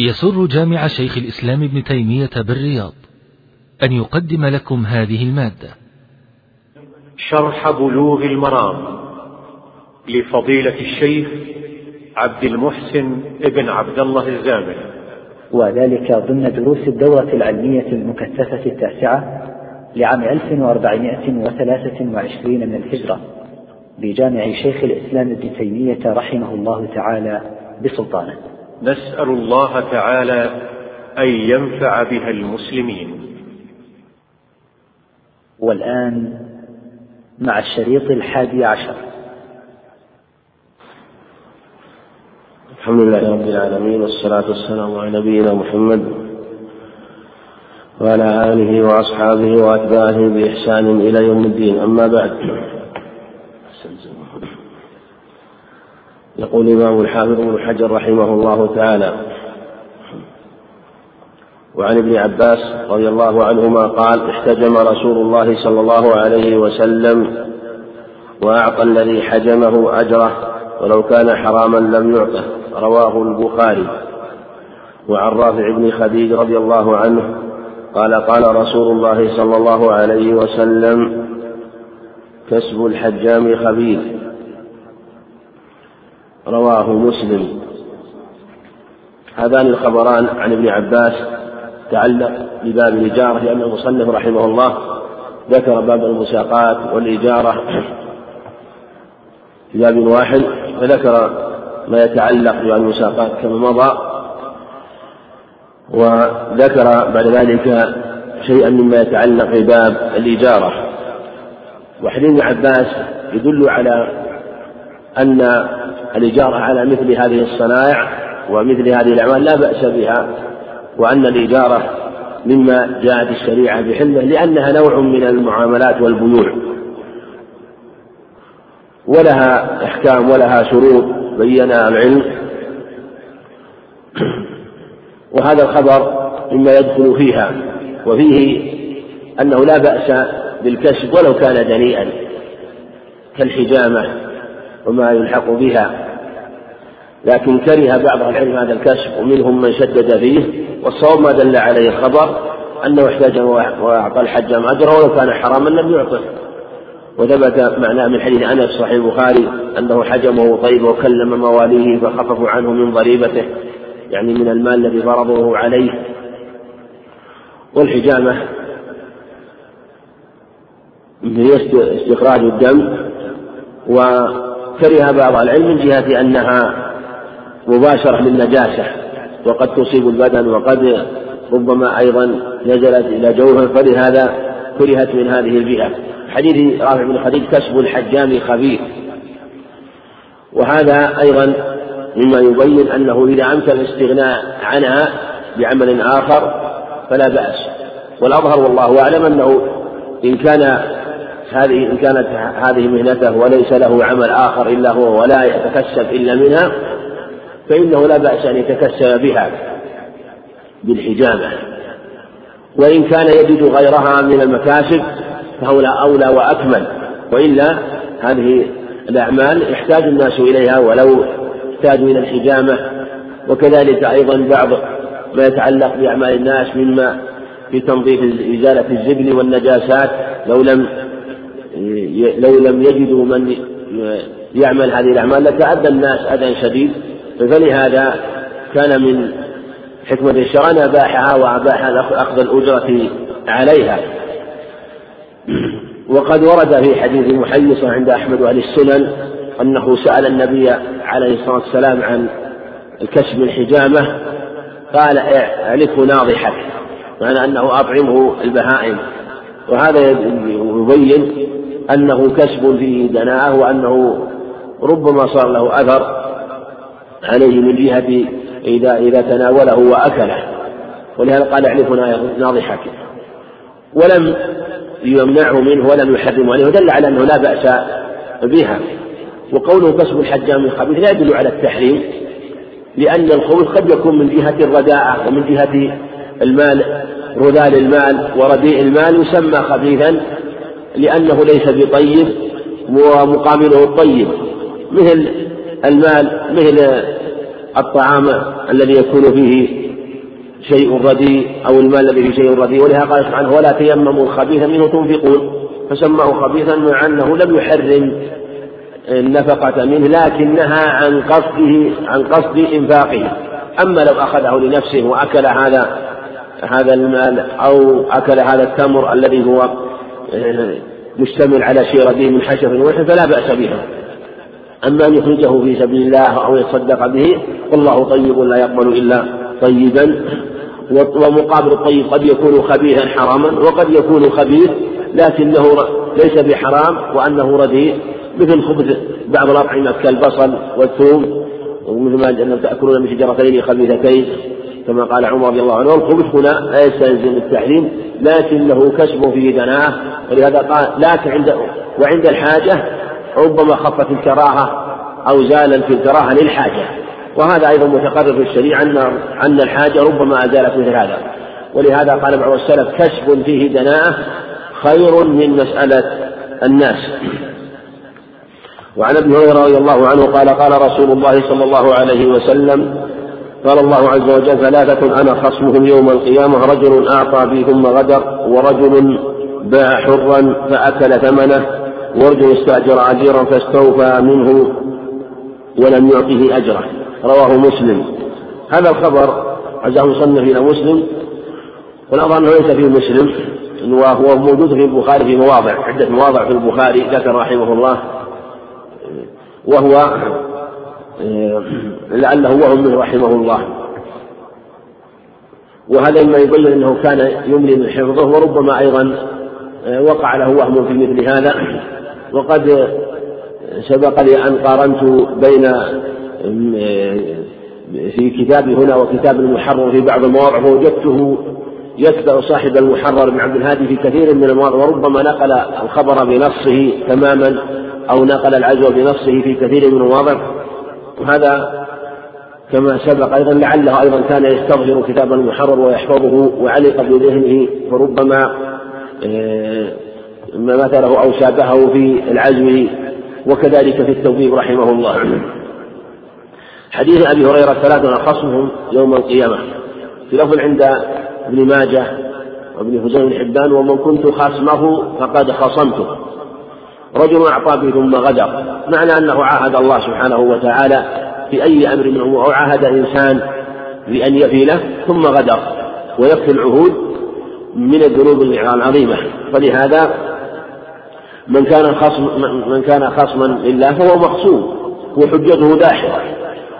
يسر جامع شيخ الإسلام ابن تيمية بالرياض أن يقدم لكم هذه المادة. شرح بلوغ المرام لفضيلة الشيخ عبد المحسن ابن عبد الله الزامل. وذلك ضمن دروس الدورة العلمية المكثفة التاسعة لعام 1423 من الهجرة بجامع شيخ الإسلام ابن تيمية رحمه الله تعالى بسلطانه. نسأل الله تعالى أن ينفع بها المسلمين. والآن مع الشريط الحادي عشر. الحمد لله رب العالمين والصلاة والسلام على نبينا محمد وعلى آله وأصحابه وأتباعه بإحسان إلى يوم الدين. أما بعد يقول الإمام الحافظ بن حجر رحمه الله تعالى وعن ابن عباس رضي الله عنهما قال احتجم رسول الله صلى الله عليه وسلم وأعطى الذي حجمه أجره ولو كان حراما لم يعطه رواه البخاري. وعن رافع بن خديج رضي الله عنه قال قال رسول الله صلى الله عليه وسلم كسب الحجام خبيث. رواه مسلم. هذان الخبران عن ابن عباس تعلق بباب الإجارة لأن المصنف رحمه الله ذكر باب المساقات والإجارة في باب واحد فذكر ما يتعلق بالمساقات كما مضى وذكر بعد ذلك شيئا مما يتعلق بباب الإجارة. وحديث ابن عباس يدل على أن الإجارة على مثل هذه الصنائع ومثل هذه الأعمال لا بأس بها وأن الإجارة مما جاءت الشريعة بحله لأنها نوع من المعاملات والبيوع ولها أحكام ولها شروط بينها العلم. وهذا الخبر مما يدخل فيها وفيه أنه لا بأس بالكسب ولو كان دنيئا كالحجامة. وما يلحق بها. لكن كره بعض العلم هذا الكشف ومنهم من شدد فيه والصواب ما دل عليه الخبر أنه احتاج وأعطى الحجام أجره ولو كان حراما لم يعطه. وثبت معناه من حديث أنس صحيح البخاري أنه حجمه طيب وكلم مواليه فخففوا عنه من ضريبته يعني من المال الذي فرضه عليه. والحجامة هي استخراج الدم و كره بعض العلم من جهة أنها مباشرة للنجاسة وقد تصيب البدن وقد ربما أيضا نزلت إلى جوفه فلهذا كرهت من هذه الجهة حديث رافع بن خديج كسب الحجام خبيث وهذا أيضا مما يبين أنه إذا أمكن الاستغناء عنها بعمل آخر فلا بأس. والأظهر والله أعلم أنه إن كان هذه إن كانت هذه مهنته وليس له عمل آخر إلا هو ولا يتكسب إلا منها فإنه لا بأس أن يتكسب بها بالحجامة. وإن كان يجد غيرها من المكاسب فهو أولى وأكمل وإلا هذه الأعمال يحتاج الناس إليها ولو احتاجوا إلى الحجامة. وكذلك أيضا بعض ما يتعلق بأعمال الناس مما في تنظيف إزالة الزبل والنجاسات لو لم لو لم يجدوا من يعمل هذه الأعمال لتعدى الناس أذى شديد. فلهذا كان من حكمة الشرع أن أباحها وأباح أخذ الأجرة عليها. وقد ورد في حديث محيصة عند أحمد وأهل السنن أنه سأل النبي عليه الصلاة والسلام عن الكسب الحجامة قال اعلفه ناضحك معنى أنه أطعمه البهائم. وهذا يبين أنه كسب فيه دناءة وأنه ربما صار له أثر عليه من جهة إذا إذا تناوله وأكله. ولهذا قال اعرفنا ناضحك ولم يمنعه منه ولم يحرمه عليه ودل على أنه لا بأس بها. وقوله كسب الحجام الخبيث لا يدل على التحريم لأن الخبث قد يكون من جهة الرداءة ومن جهة المال رذال المال ورديء المال يسمى خبيثا. لأنه ليس بطيب ومقابله الطيب مثل المال مثل الطعام الذي يكون فيه شيء رديء أو المال الذي فيه شيء رديء ولهذا قال سبحانه ولا تيمموا الخبيث منه تنفقون. فسماه خبيثا مع أنه لم يحرم النفقة منه لكنها عن قصده عن قصد إنفاقه. أما لو أخذه لنفسه وأكل هذا هذا المال أو أكل هذا التمر الذي هو مشتمل على شيء من حشف وحف فلا بأس بها. أما أن يخرجه في سبيل الله أو يتصدق به والله طيب لا يقبل إلا طيبا. ومقابل الطيب قد يكون خبيثا حراما وقد يكون خبيث لكنه ليس بحرام وأنه رديء. مثل خبز بعض الأطعمة كالبصل والثوم ومثل ما تأكلون من شجرتين خبيثتين. كما قال عمر رضي الله عنه الخبز هنا لا يستلزم التحريم لكنه كسب فيه دناءة ولهذا قال لكن عند وعند الحاجة ربما خفت الكراهة أو زالت الكراهة للحاجة. وهذا أيضا متقرر في الشريعة أن أن الحاجة ربما أزالت مثل هذا. ولهذا قال بعض السلف كسب فيه دناءة خير من مسألة الناس. وعن ابن هريرة رضي الله عنه قال قال رسول الله صلى الله عليه وسلم قال الله عز وجل ثلاثة أنا خصمهم يوم القيامة رجل أعطى بي ثم غدر ورجل باع حرا فأكل ثمنه ورجل استأجر عجيرا فاستوفى منه ولم يعطه أجره. رواه مسلم. هذا الخبر عزاه مصنف إلى مسلم والأظهر أنه ليس في مسلم وهو موجود في البخاري في مواضع عدة مواضع في البخاري ذكر رحمه الله. وهو لعله وهم منه رحمه الله. وهذا مما يبين أنه كان يملي من حفظه وربما أيضا آه، وقع له وهم في مثل هذا. وقد سبق لي أن قارنت بين آه، في كتابي هنا وكتاب المحرر في بعض المواضع فوجدته يتبع صاحب المحرر بن عبد الهادي في كثير من المواضع وربما نقل الخبر بنصه تماما أو نقل العزو بنصه في كثير من المواضع. وهذا كما سبق أيضا لعله أيضا كان يستظهر كتاب المحرر ويحفظه وعلق بذهنه فربما آه، مثله أو شابهه في العزو وكذلك في التوبيب رحمه الله. حديث أبي هريرة ثلاثة خصمهم يوم القيامة. في لفظ عند ابن ماجه وابن حزين بن حبان ومن كنت خصمه فقد خصمته. رجل أعطى به ثم غدر. معنى أنه عاهد الله سبحانه وتعالى في أي أمر من أو عاهد إنسان بأن يفي له ثم غدر. ويكفي العهود من الذنوب العظيمة. فلهذا من كان خصم من كان خصما لله فهو مخصوم. وحجته داحضة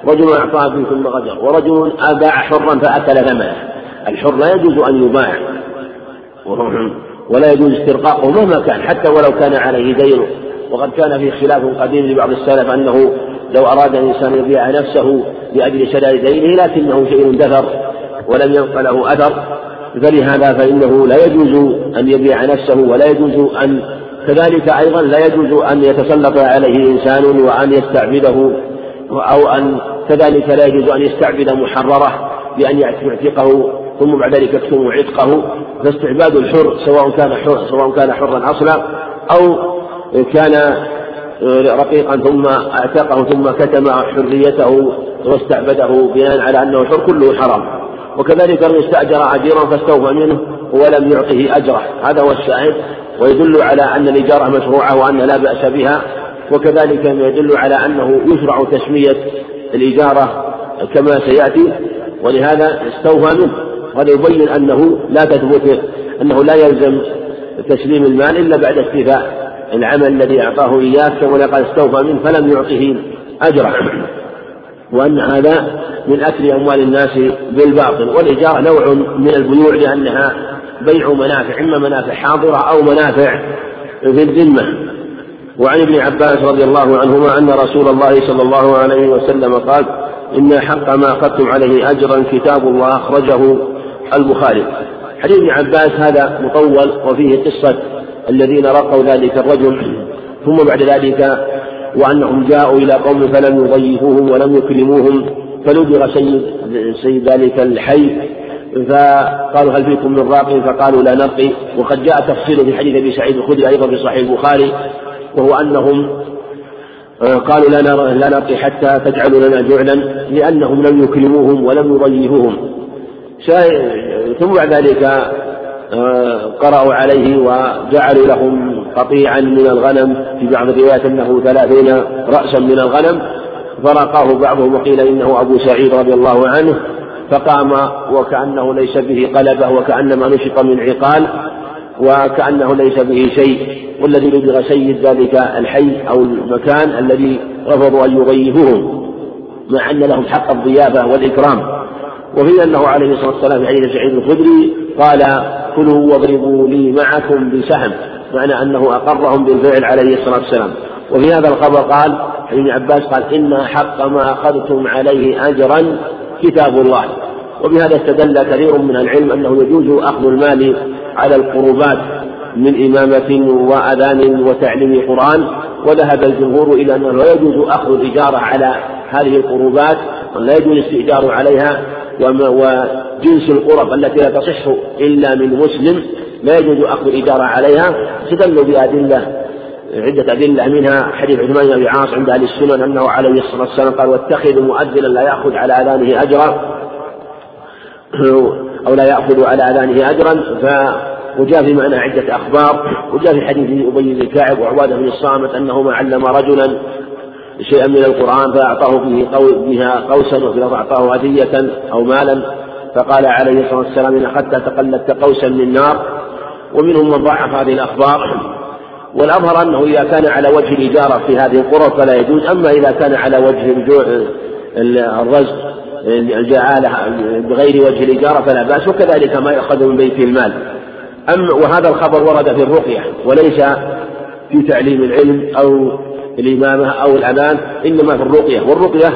رجل أعطى به ثم غدر. ورجل أباع حرا فأكل ثمنه. الحر لا يجوز أن يباع. ولا يجوز استرقاقه مهما كان حتى ولو كان عليه دين وقد كان في خلاف قديم لبعض السلف أنه لو أراد الإنسان يبيع نفسه لأجل سداد دينه لكنه شيء دثر ولم يبق له أثر. فلهذا فإنه لا يجوز أن يبيع نفسه ولا يجوز أن كذلك أيضا لا يجوز أن يتسلط عليه إنسان وأن يستعبده أو أن كذلك لا يجوز أن يستعبد محررة بأن يعتقه ثم بعد ذلك يكتم عتقه فاستعباد الحر سواء كان حر سواء كان حرا أصلا أو كان رقيقا ثم اعتقه ثم كتم حريته واستعبده بناء على أنه حر كله حرام. وكذلك من استأجر عجيرا فاستوفى منه ولم يعطه أجره. هذا هو الشاهد. ويدل على أن الإجارة مشروعة وأن لا بأس بها. وكذلك يدل على أنه يشرع تسمية الإجارة كما سيأتي. ولهذا استوفى منه. وهذا يبين أنه لا تثبت أنه لا يلزم تسليم المال إلا بعد استيفاء العمل الذي أعطاه إياه كما قال استوفى منه فلم يعطه أجره. وأن هذا من أكل أموال الناس بالباطل. والإجارة نوع من البيوع لأنها بيع منافع إما منافع حاضرة أو منافع في الذمة. وعن ابن عباس رضي الله عنهما أن رسول الله صلى الله عليه وسلم قال إن حق ما أخذتم عليه أجرا كتاب الله أخرجه البخاري. حديث ابن عباس هذا مطول وفيه قصة الذين رقوا ذلك الرجل ثم بعد ذلك وأنهم جاءوا إلى قوم فلم يضيفوهم ولم يكرموهم فلدغ سيد سيد ذلك الحي فقالوا هل فيكم من راق؟ فقالوا لا نرقي وقد جاء تفصيل في حديث أبي سعيد الخدري أيضا في صحيح البخاري وهو أنهم آه، قالوا لا لا نرقي حتى تجعلوا لنا جعلا لأنهم لم يكرموهم ولم يضيفوهم. ثم بعد ذلك آه، قرأوا عليه وجعلوا لهم قطيعا من الغنم. في بعض الروايات أنه ثلاثين رأسا من الغنم. فرقاه بعضهم وقيل إنه أبو سعيد رضي الله عنه. فقام وكأنه ليس به قلبه وكأنما نشط من عقال وكأنه ليس به شيء. والذي لدغ سيد ذلك الحي أو المكان الذي رفضوا أن يضيفوهم مع أن لهم حق الضيافة والإكرام. وفي أنه عليه الصلاة والسلام حديث سعيد الخدري قال كلوا واضربوا لي معكم بسهم معنى أنه أقرهم بالفعل عليه الصلاة والسلام. وفي هذا الخبر قال ابن عباس قال إن حق ما أخذتم عليه أجرا كتاب الله. وبهذا استدل كثير من العلم أنه يجوز أخذ المال على القربات من إمامة وأذان وتعليم قرآن. وذهب الجمهور إلى أنه لا يجوز أخذ الإجارة على هذه القربات ولا يجوز الاستئجار عليها. وجنس القرب التي لا تصح إلا من مسلم لا يجوز أخذ الإجارة عليها استدلوا بأدلة عدة أدلة منها حديث عثمان بن أبي عاص عند أهل السنن أنه عليه الصلاة والسلام قال واتخذوا مؤذنا لا يأخذ على أذانه أجرا. أو لا يأخذ على أذانه أجرا. ف وجاء في معنى عدة أخبار. وجاء في حديث أبي بن كعب وعبادة بن الصامت أنهما علم رجلا شيئا من القرآن فأعطاه به بها قوسا وفي أعطاه هدية أو مالا فقال عليه الصلاة والسلام إن أخذت تقلدت قوسا من نار ومنهم من ضعف هذه الأخبار. والأظهر أنه إذا كان على وجه الإجارة في هذه القرى فلا يجوز أما إذا كان على وجه الرزق الجعالة بغير وجه الإجارة فلا بأس وكذلك ما يؤخذ من بيت المال. أما وهذا الخبر ورد في الرقية وليس في تعليم العلم أو الإمامة أو الأذان إنما في الرقية. والرقية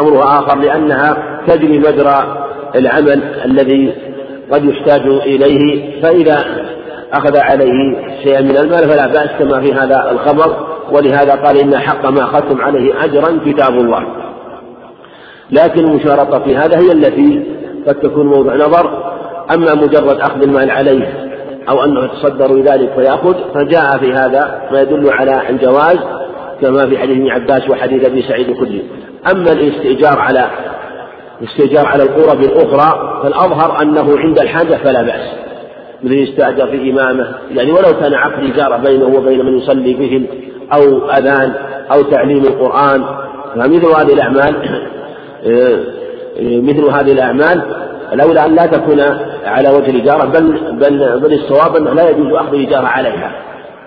أمرها آخر لأنها تجري مجرى العمل الذي قد يحتاج إليه فإذا أخذ عليه شيئا من المال فلا بأس كما في هذا الخبر. ولهذا قال إن حق ما أخذتم عليه أجرا كتاب الله. لكن المشارطة في هذا هي التي قد تكون موضع نظر. أما مجرد أخذ المال عليه أو أنه يتصدر لذلك فيأخذ فجاء في هذا ما يدل على الجواز. كما في حديث ابن عباس وحديث أبي سعيد الخدري أما الاستئجار على الاستئجار على القرب الأخرى فالأظهر أنه عند الحاجة فلا بأس. مثل يستأجر في إمامة يعني ولو كان عقد إجارة بينه وبين من يصلي بهم أو أذان أو تعليم القرآن. فمثل هذه الأعمال مثل هذه الأعمال لولا أن لا تكون على وجه الإجارة بل بل بل الصواب أنه لا يجوز أخذ الإجارة عليها.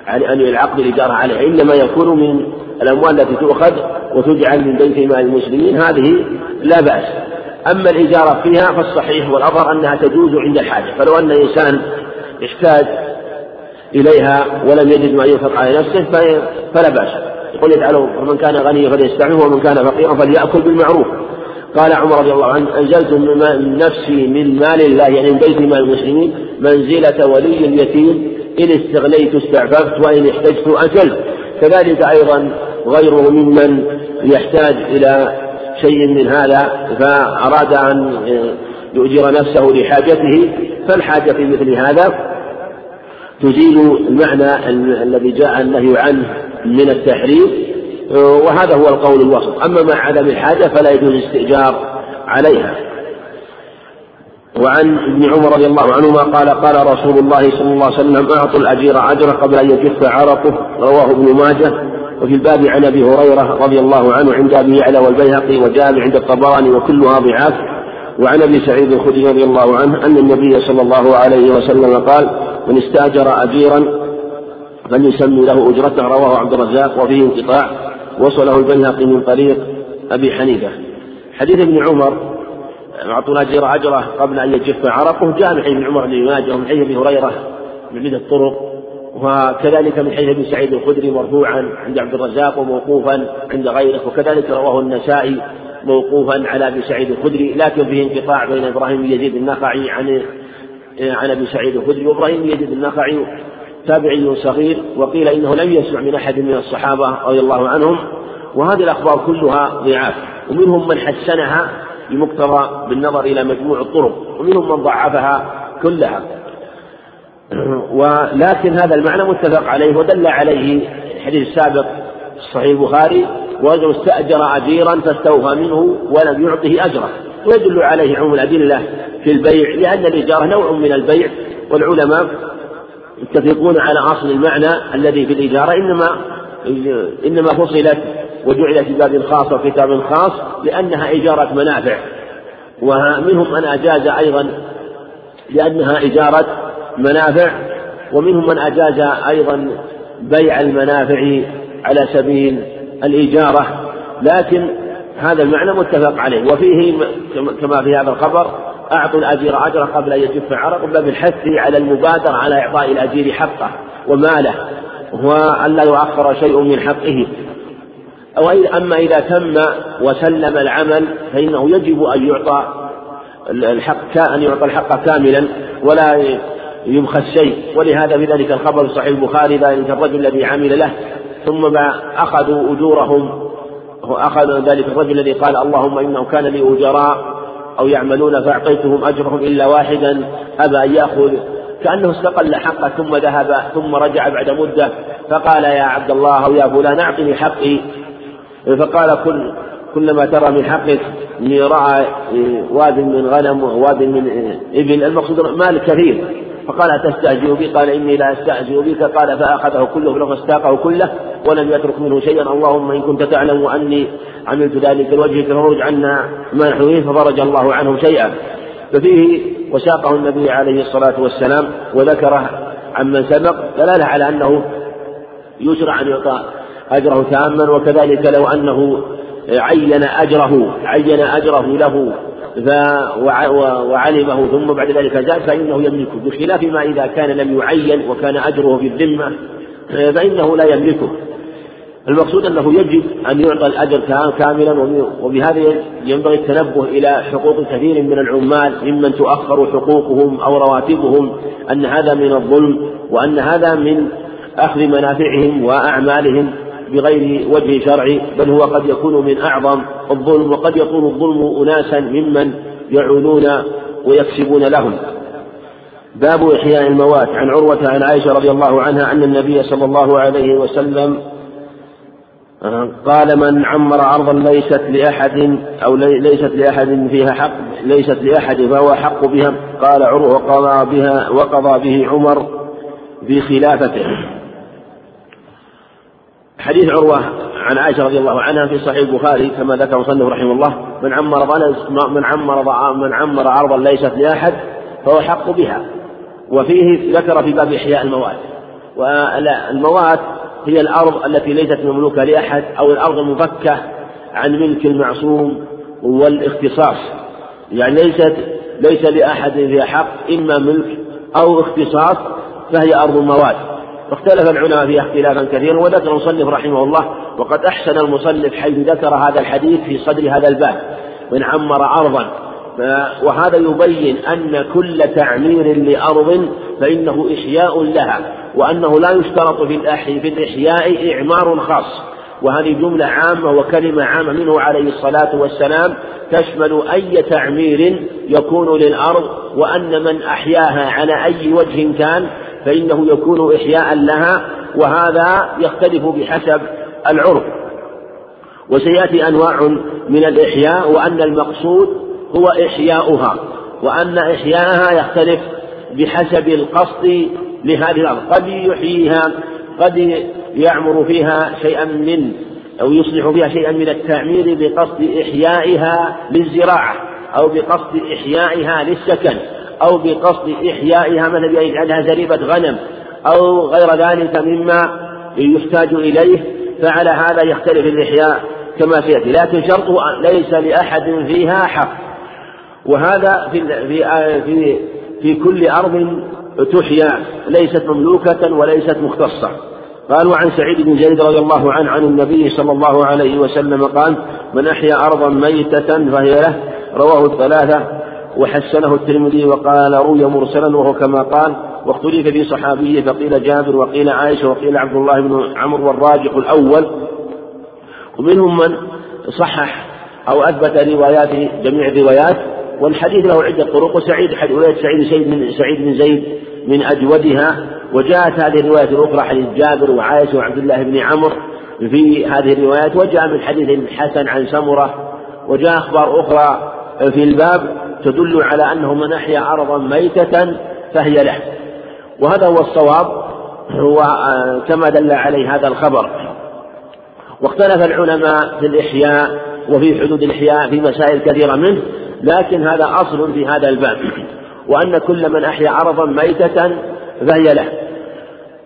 يعني أن العقد الإجارة عليها إنما يكون من الأموال التي تؤخذ وتجعل من بيت مال المسلمين. هذه لا بأس. أما الإجارة فيها فالصحيح والأظهر أنها تجوز عند الحاجة. فلو أن إنسان احتاج إليها ولم يجد ما ينفق على نفسه فلا بأس. يقول يجعله فمن كان غنيا فليستعمله ومن كان فقيرا فليأكل بالمعروف. قال عمر رضي الله عنه أنزلت من نفسي من مال الله يعني من بيت مال المسلمين منزلة ولي اليتيم إن استغنيت استعففت وإن احتجت أجلت كذلك أيضا غيره ممن يحتاج إلى شيء من هذا فأراد أن يؤجر نفسه لحاجته فالحاجة في مثل هذا تزيل المعنى الذي جاء النهي عنه من التحريم وهذا هو القول الوسط. أما مع عدم الحاجة فلا يجوز الاستئجار عليها. وعن ابن عمر رضي الله عنهما قال قال رسول الله صلى الله عليه وسلم أعطوا الأجير أجره قبل أن يجف عرقه. رواه ابن ماجه. وفي الباب عن أبي هريرة رضي الله عنه عند أبي يعلى والبيهقي وجابر عند الطبراني وكلها ضعاف. وعن أبي سعيد الخدري رضي الله عنه أن النبي صلى الله عليه وسلم قال من استاجر اجيرا فليسمي له أجرته. رواه عبد الرزاق. وفيه انقطاع. وصله البيهقي من طريق أبي حنيفة. حديث ابن عمر اعطوا الاجير أجره قبل أن يجف عرقه جاء من حديث عمر بن ماجه ومن حديث أبي هريرة من عدة طرق. وكذلك من حديث أبي سعيد الخدري مرفوعا عند عبد الرزاق وموقوفا عند غيره. وكذلك رواه النسائي موقوفا على أبي سعيد الخدري. لكن فيه انقطاع بين إبراهيم بن يزيد النخعي عن عن أبي سعيد الخدري. وإبراهيم بن يزيد النخعي تابعي صغير. وقيل إنه لم يسمع من أحد من الصحابة رضي الله عنهم. وهذه الأخبار كلها ضعاف. ومنهم من حسنها بمقتضى بالنظر إلى مجموع الطرق ومنهم من ضعفها كلها. ولكن هذا المعنى متفق عليه ودل عليه الحديث السابق صحيح البخاري ورجل استأجر أجيرا فاستوفى منه ولم يعطه أجره. ويدل عليه عموم الأدلة في البيع لأن الإجارة نوع من البيع والعلماء يتفقون على أصل المعنى الذي في الإجارة إنما إنما فصلت وجعلت في باب خاص وكتاب خاص لأنها إجارة منافع. ومنهم من أجاز أيضا لأنها إجارة منافع ومنهم من أجاز أيضا بيع المنافع على سبيل الإجارة. لكن هذا المعنى متفق عليه. وفيه كما في هذا الخبر أعطوا الأجير أجره قبل أن يجف عرق باب الحث على المبادرة على إعطاء الأجير حقه وماله وألا يؤخر شيء من حقه. أما إذا تم وسلم العمل فإنه يجب أن يعطى الحق أن يعطى الحق كاملا ولا يبخس شيء ولهذا في ذلك الخبر في صحيح البخاري ذلك الرجل الذي عمل له. ثم أخذوا أجورهم. أخذ ذلك الرجل الذي قال اللهم إنه كان لي أجراء أو يعملون فأعطيتهم أجرهم إلا واحدا. أبى أن يأخذ. كأنه استقل حقه ثم ذهب ثم رجع بعد مدة فقال يا عبد الله أو يا فلان أعطني حقي. فقال كل كلما ترى من حقك إني رأى واد من غنم وواد من إبل. المقصود مال كثير. فقال أتستهزئ بي؟ قال إني لا أستهزئ بك. قال فأخذه كله فاستاقه كله ولم يترك منه شيئا. اللهم إن كنت تعلم أني عملت ذلك لوجهك ففرج عنا ما نحن ففرج الله عنه شيئا. ففيه وساقه النبي عليه الصلاة والسلام وذكره عمن سبق. دلالة على أنه يشرع أن يعطى أجره تاما وكذلك لو أنه عين أجره عين أجره له وعلمه ثم بعد ذلك زاد فإنه يملكه بخلاف ما إذا كان لم يعين وكان أجره في الذمة فإنه لا يملكه. المقصود أنه يجب أن يعطى الأجر كاملا وبهذا ينبغي التنبه إلى حقوق كثير من العمال ممن تؤخر حقوقهم أو رواتبهم أن هذا من الظلم وأن هذا من أخذ منافعهم وأعمالهم. بغير وجه شرعي بل هو قد يكون من أعظم الظلم وقد يكون الظلم أناسا ممن يعولون ويكسبون لهم. باب إحياء الموات. عن عروة عن عائشة رضي الله عنها أن النبي صلى الله عليه وسلم قال من عمر أرضا ليست لأحد أو ليست لأحد فيها حق ليست لأحد فهو حق بها. قال عروة وقضى بها وقضى به عمر في خلافته حديث عروة عن عائشة رضي الله عنها في صحيح البخاري كما ذكر مصنف رحمه الله من عمر من عمر من عمر أرضا ليست لأحد فهو حق بها. وفيه ذكر في باب إحياء الموات والموات هي الأرض التي ليست مملوكة لأحد أو الأرض المفكة عن ملك المعصوم والاختصاص. يعني ليست ليس لأحد فيها حق إما ملك أو اختصاص فهي أرض الموات واختلف العلماء فيها اختلافا كثيرا وذكر المصنف رحمه الله وقد أحسن المصنف حيث ذكر هذا الحديث في صدر هذا الباب من عمر أرضا وهذا يبين أن كل تعمير لأرض فإنه إحياء لها وأنه لا يشترط في في الإحياء إعمار خاص. وهذه جملة عامة وكلمة عامة منه عليه الصلاة والسلام تشمل أي تعمير يكون للأرض وأن من أحياها على أي وجه كان فإنه يكون إحياء لها وهذا يختلف بحسب العرف. وسيأتي أنواع من الإحياء وأن المقصود هو إحياؤها وأن إحياءها يختلف بحسب القصد لهذه الأرض. قد يحييها قد يعمر فيها شيئا من أو يصلح فيها شيئا من التعمير بقصد إحيائها للزراعة أو بقصد إحيائها للسكن. أو بقصد إحيائها مثلا يجعلها زريبة غنم أو غير ذلك مما يحتاج إليه فعلى هذا يختلف الإحياء كما سيأتي. لكن شرطه ليس لأحد فيها حق. وهذا في في في, في كل أرض تحيا ليست مملوكة وليست مختصة. قال وعن سعيد بن زيد رضي الله عنه عن النبي صلى الله عليه وسلم قال من أحيا أرضا ميتة فهي له. رواه الثلاثة. وحسنه الترمذي وقال روي مرسلا وهو كما قال واختلف في صحابيه فقيل جابر وقيل عائشة وقيل عبد الله بن عمرو والراجح الأول. ومنهم من صحح أو أثبت روايات جميع الروايات والحديث له عدة طرق وسعيد رواية سعيد سعيد من سعيد بن زيد من أجودها. وجاءت هذه الروايات الأخرى حديث جابر وعائشة وعبد الله بن عمرو في هذه الروايات وجاء من حديث حسن عن سمرة وجاء أخبار أخرى في الباب. تدل على أنه من أحيا أرضا ميتة فهي له. وهذا هو الصواب هو آه، كما دل عليه هذا الخبر. واختلف العلماء في الإحياء وفي حدود الإحياء في مسائل كثيرة منه لكن هذا أصل في هذا الباب. وأن كل من أحيا أرضا ميتة فهي له.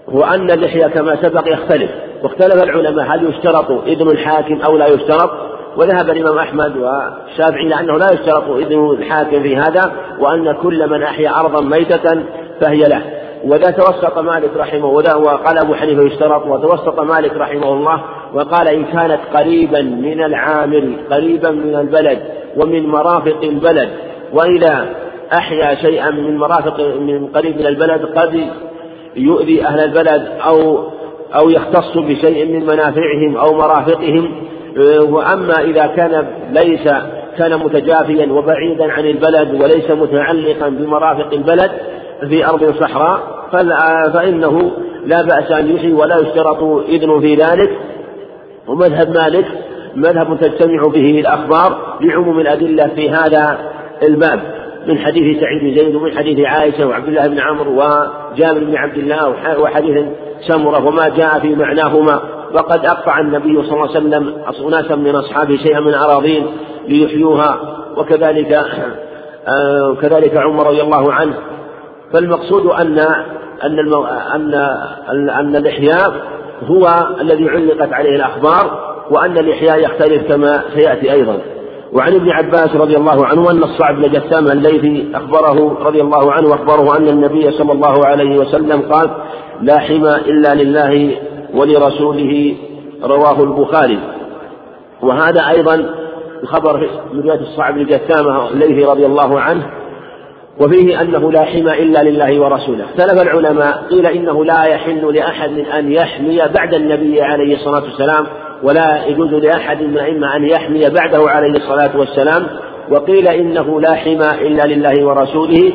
وأن اللحية كما سبق يختلف. واختلف العلماء هل يشترط إذن الحاكم أو لا يشترط؟ وذهب الإمام أحمد والشافعي إلى أنه لا يشترط إذن الحاكم في هذا وأن كل من أحيا أرضا ميتة فهي له. وذا توسط مالك رحمه الله وقال أبو حنيفة يشترط وتوسط مالك رحمه الله وقال إن كانت قريبا من العامل قريبا من البلد ومن مرافق البلد وإذا أحيا شيئا من مرافق من قريب من البلد قد يؤذي أهل البلد أو أو يختص بشيء من منافعهم أو مرافقهم. وأما إذا كان ليس كان متجافيا وبعيدا عن البلد وليس متعلقا بمرافق البلد في أرض صحراء فإنه لا بأس أن يحيي ولا يشترط إذن في ذلك. ومذهب مالك مذهب تجتمع به الأخبار لعموم الأدلة في هذا الباب من حديث سعيد بن زيد ومن حديث عائشة وعبد الله بن عمرو وجابر بن عبد الله وحديث سمرة وما جاء في معناهما. وقد أقطع النبي صلى الله عليه وسلم أناسا من أصحابه شيئا من أراضين ليحيوها وكذلك آه كذلك عمر رضي الله عنه. فالمقصود أن أن أن أن الإحياء هو الذي علقت عليه الأخبار وأن الإحياء يختلف كما سيأتي أيضا. وعن ابن عباس رضي الله عنه أن الصعب بن جسام الليثي أخبره رضي الله عنه أخبره أن النبي صلى الله عليه وسلم قال لا حمى إلا لله ولرسوله رواه البخاري. وهذا أيضا خبر من رواية الصعب بن جثامة الليثي رضي الله عنه وفيه أنه لا حمى إلا لله ورسوله. اختلف العلماء قيل إنه لا يحل لأحد أن يحمي بعد النبي عليه الصلاة والسلام ولا يجوز لأحد من الأئمة أن يحمي بعده عليه الصلاة والسلام وقيل إنه لا حمى إلا لله ورسوله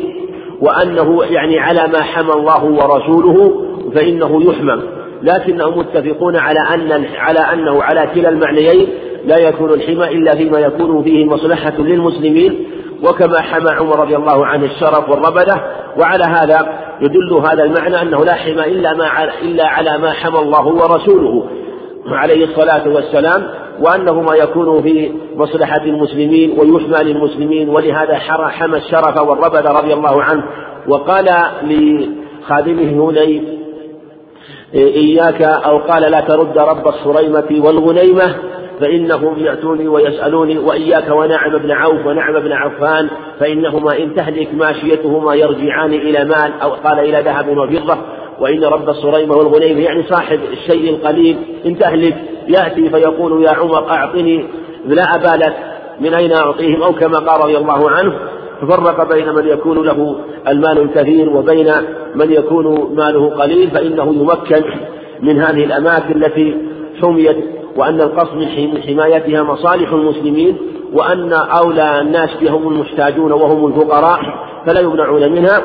وأنه يعني على ما حمى الله ورسوله فإنه يحمى. لكنهم متفقون على أن على أنه على كلا المعنيين لا يكون الحمى إلا فيما يكون فيه مصلحة للمسلمين وكما حمى عمر رضي الله عنه الشرف والربدة وعلى هذا يدل هذا المعنى أنه لا حمى إلا ما إلا على ما حمى الله ورسوله عليه الصلاة والسلام وأنه ما يكون في مصلحة المسلمين ويحمى للمسلمين ولهذا حمى الشرف والربد رضي الله عنه. وقال لخادمه هني إياك أو قال لا ترد رب الصريمة والغنيمة فإنهم يأتوني ويسألوني وإياك ونعم بن عوف ونعم بن عفان فإنهما إن تهلك ماشيتهما يرجعان إلى مال أو قال إلى ذهب وفضة. وإن رب الصريمة والغنيمة يعني صاحب الشيء القليل إن تهلك يأتي فيقول يا عمر أعطني لا أبا لك من أين أعطيهم أو كما قال رضي الله عنه. ففرق بين من يكون له المال الكثير وبين من يكون ماله قليل فإنه يمكن من هذه الأماكن التي حميت وأن القصد من حمايتها مصالح المسلمين وأن أولى الناس بها هم المحتاجون وهم الفقراء فلا يمنعون منها.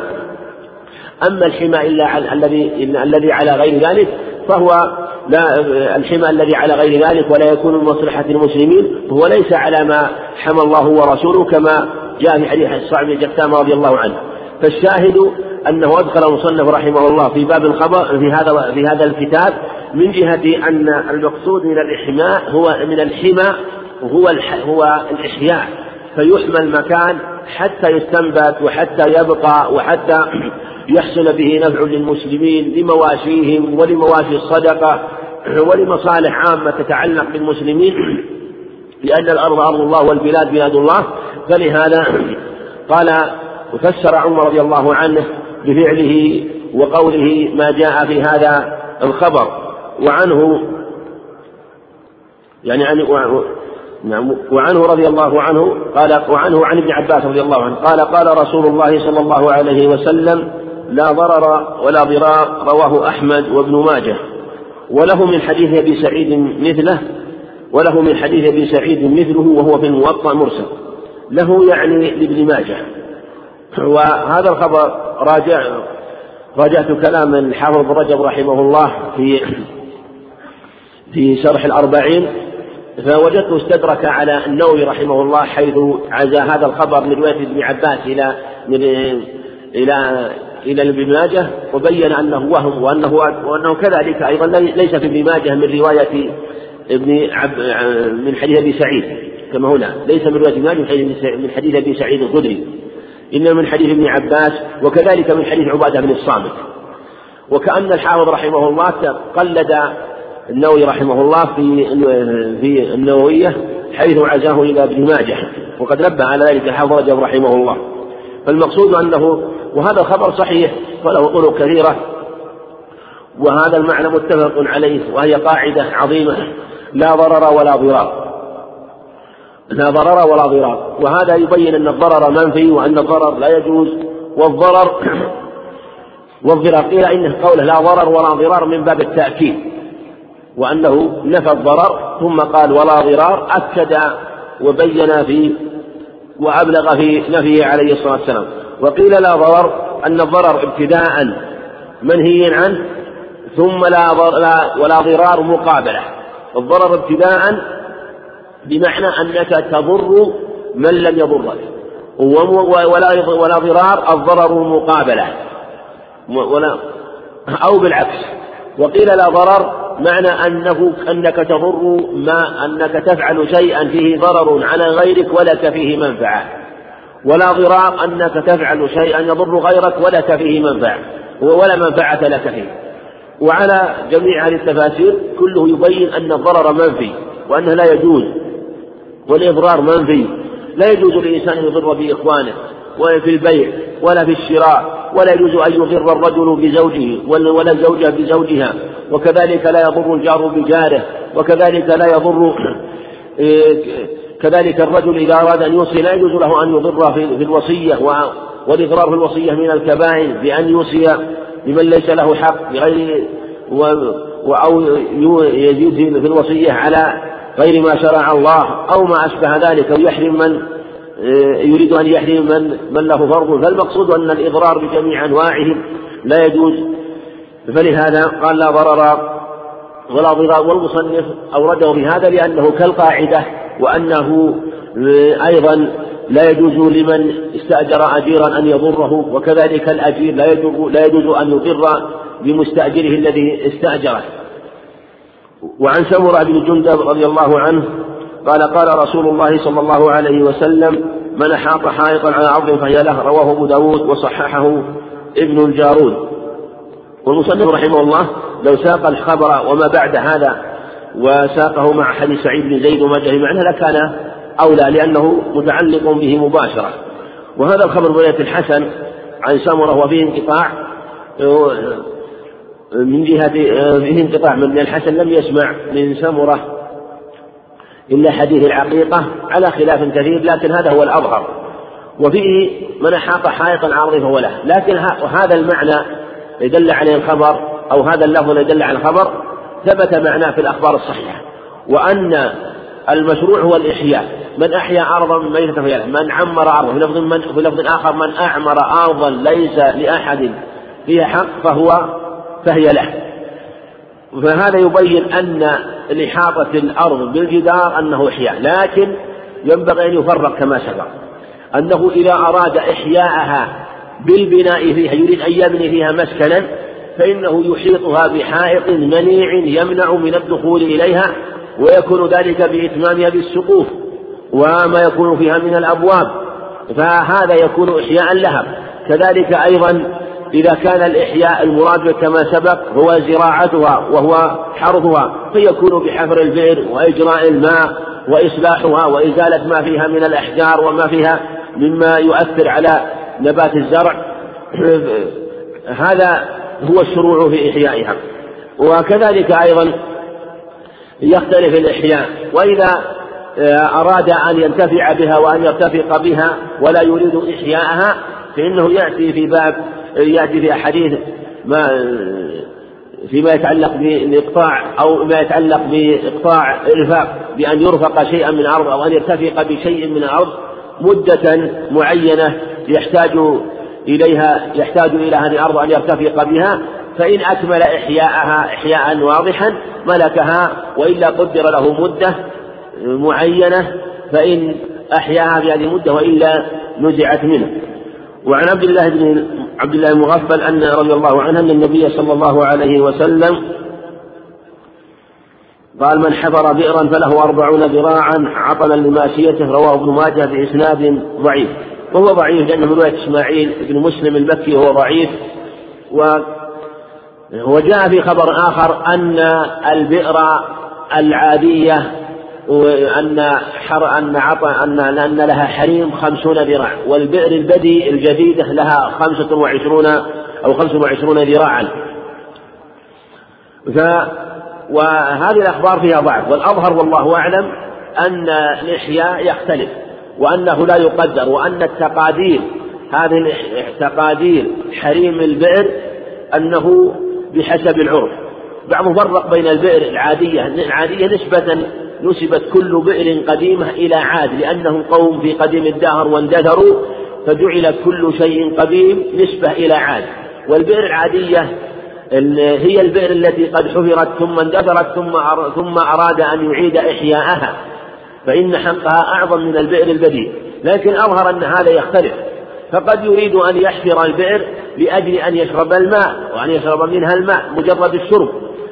أما الحمى إلا الذي الذي على غير ذلك فهو لا الحمى الذي على غير ذلك ولا يكون من مصلحة المسلمين هو ليس على ما حمى الله ورسوله كما جاء في حديث الصعب بن جثام رضي الله عنه. فالشاهد أنه أدخل المصنف رحمه الله في باب الخبر في هذا في هذا الكتاب من جهة أن المقصود من الإحماء هو من الحمى هو هو الإحياء. فيحمى المكان حتى يستنبت وحتى يبقى وحتى يحصل به نفع للمسلمين لمواشيهم ولمواشي الصدقة ولمصالح عامة تتعلق بالمسلمين لأن الأرض أرض الله والبلاد بلاد الله. فلهذا قال وفسر عمر رضي الله عنه بفعله وقوله ما جاء في هذا الخبر وعنه يعني عن نعم وعنه رضي الله عنه قال وعنه عن ابن عباس رضي الله عنه قال قال رسول الله صلى الله عليه وسلم لا ضرر ولا ضرار رواه أحمد وابن ماجه وله من حديث أبي سعيد مثله وله من حديث أبي سعيد مثله وهو في الموطأ مرسل. له يعني لابن ماجه. وهذا الخبر راجع راجعت كلام الحافظ رجب رحمه الله في في شرح الأربعين فوجدته استدرك على النووي رحمه الله حيث عزى هذا الخبر من رواية ابن عباس إلى من إلى إلى ابن ماجه وبين أنه وهم وأنه وأنه كذلك أيضا ليس في ابن ماجه من رواية ابن عب من حديث أبي سعيد. كما هنا ليس من رواية ماجه من حديث أبي سعيد الخدري. إنما من حديث ابن عباس وكذلك من حديث عبادة بن الصامت. وكأن الحافظ رحمه الله قلد النووي رحمه الله في في النووية حيث عزاه إلى ابن ماجه وقد نبه على ذلك الحافظ رجب رحمه الله. فالمقصود أنه وهذا الخبر صحيح وله طرق كثيرة وهذا المعنى متفق عليه وهي قاعدة عظيمة لا ضرر ولا ضرار. لا ضرر ولا ضرار. وهذا يبين أن الضرر منفي وأن الضرر لا يجوز. والضرر والضرار قيل إنه قوله لا ضرر ولا ضرار من باب التأكيد. وأنه نفى الضرر ثم قال ولا ضرار أكد وبين في وأبلغ في نفيه عليه الصلاة والسلام. وقيل لا ضرر أن الضرر ابتداء منهي عنه ثم لا, لا ولا ضرار مقابلة. الضرر ابتداء بمعنى أنك تضر من لم يضرك ولا ولا ضرار الضرر مقابلة ولا أو بالعكس وقيل لا ضرر معنى أنه أنك تضر ما أنك تفعل شيئا فيه ضرر على غيرك ولك فيه منفعة ولا ضرار أنك تفعل شيئا يضر غيرك ولك فيه منفعة ولا منفعة لك فيه. وعلى جميع هذه التفاسير كله يبين أن الضرر منفي وأنه لا يجوز. والإضرار منفي. لا يجوز للإنسان أن يضر بإخوانه ولا في البيع ولا في الشراء ولا يجوز أن يضر الرجل بزوجه ولا الزوجة بزوجها. وكذلك لا يضر الجار بجاره وكذلك لا يضر كذلك الرجل إذا أراد أن يوصي لا يجوز له أن يضر في الوصية والإضرار في الوصية من الكبائر بأن يوصي لمن ليس له حق بغير أو يزيد في الوصية على غير ما شرع الله أو ما أشبه ذلك. أو يحرم من يريد أن يحرم من من له فرض. فالمقصود أن الإضرار بجميع أنواعه لا يجوز. فلهذا قال لا ضرر ولا ضرار. والمصنف أورده بهذا لأنه كالقاعدة وأنه أيضا لا يجوز لمن استأجر أجيرا أن يضره. وكذلك الأجير لا يجوز لا يجوز أن يضر بمستأجره الذي استأجره. وعن سمرة بن جندب رضي الله عنه قال قال رسول الله صلى الله عليه وسلم من أحاط حائطا على عرض فهي له رواه أبو داود وصححه ابن الجارود. والمصنف رحمه الله لو ساق الخبر وما بعد هذا وساقه مع حديث سعيد بن زيد وما جاء معناه لكان أولى لأنه متعلق به مباشرة. وهذا الخبر رواية الحسن عن سمرة وفيه انقطاع. من جهة فيه انقطاع من الحسن لم يسمع من سمرة إلا حديث العقيقة على خلاف كثير لكن هذا هو الأظهر. وفيه من أحاط حائطا عرضي فهو له. لكن هذا المعنى يدل عليه الخبر أو هذا اللفظ يدل على الخبر ثبت معناه في الأخبار الصحيحة. وأن المشروع هو الإحياء. من أحيا أرضا ميتة فهي من عمر أرضا في لفظ من في لفظ آخر من أعمر أرضا ليس لأحد فيها حق فهو فهي له. فهذا يبين أن لإحاطة الأرض بالجدار أنه إحياء لكن ينبغي أن يفرق كما سبق. أنه إذا أراد إحياءها بالبناء فيها يريد أن يبني فيها مسكنا فإنه يحيطها بحائط منيع يمنع من الدخول إليها ويكون ذلك بإتمامها بالسقوف وما يكون فيها من الأبواب. فهذا يكون إحياء لها. كذلك أيضا إذا كان الإحياء المراد كما سبق هو زراعتها وهو حرثها فيكون بحفر البئر وإجراء الماء وإصلاحها وإزالة ما فيها من الأحجار وما فيها مما يؤثر على نبات الزرع. هذا هو الشروع في إحيائها. وكذلك أيضا يختلف الإحياء. وإذا أراد أن ينتفع بها وأن يرتفق بها ولا يريد إحياءها فإنه يأتي في باب يأتي في أحاديث ما فيما يتعلق بإقطاع أو ما يتعلق بإقطاع إرفاق بأن يرفق شيئا من الأرض أو أن يرتفق بشيء من الأرض مدة معينة يحتاج إليها يحتاج إلى هذه الأرض أن يرتفق بها فإن أكمل إحياءها إحياء واضحا ملكها وإلا قدر له مدة معينة فإن أحياها في هذه المدة وإلا نزعت منه. وعن عبد الله بن عبد الله المغفل أن رضي الله عنه أن النبي صلى الله عليه وسلم قال من حفر بئرا فله أربعون ذراعا عطلا لماشيته رواه ابن ماجه بإسناد ضعيف. وهو ضعيف لأنه من رواية إسماعيل بن مسلم المكي وهو ضعيف. و وجاء في خبر آخر أن البئر العادية وأن حر أن عطى أن أن لها حريم خمسون ذراع والبئر البدي الجديدة لها خمسة وعشرون أو خمسة وعشرون ذراعا. وهذه الأخبار فيها ضعف والأظهر والله أعلم أن الإحياء يختلف وأنه لا يقدر وأن التقادير هذه تقادير حريم البئر أنه بحسب العرف. بعضهم فرق بين البئر العادية العادية نسبة نسبت كل بئر قديمة إلى عاد لأنهم قوم في قديم الدهر واندثروا فجعل كل شيء قديم نسبة إلى عاد. والبئر العادية هي البئر التي قد حفرت ثم اندثرت ثم ثم أراد أن يعيد إحياءها. فإن حقها أعظم من البئر البديل. لكن أظهر أن هذا يختلف. فقد يريد أن يحفر البئر لأجل أن يشرب الماء وأن يشرب منها الماء مجرد الشرب.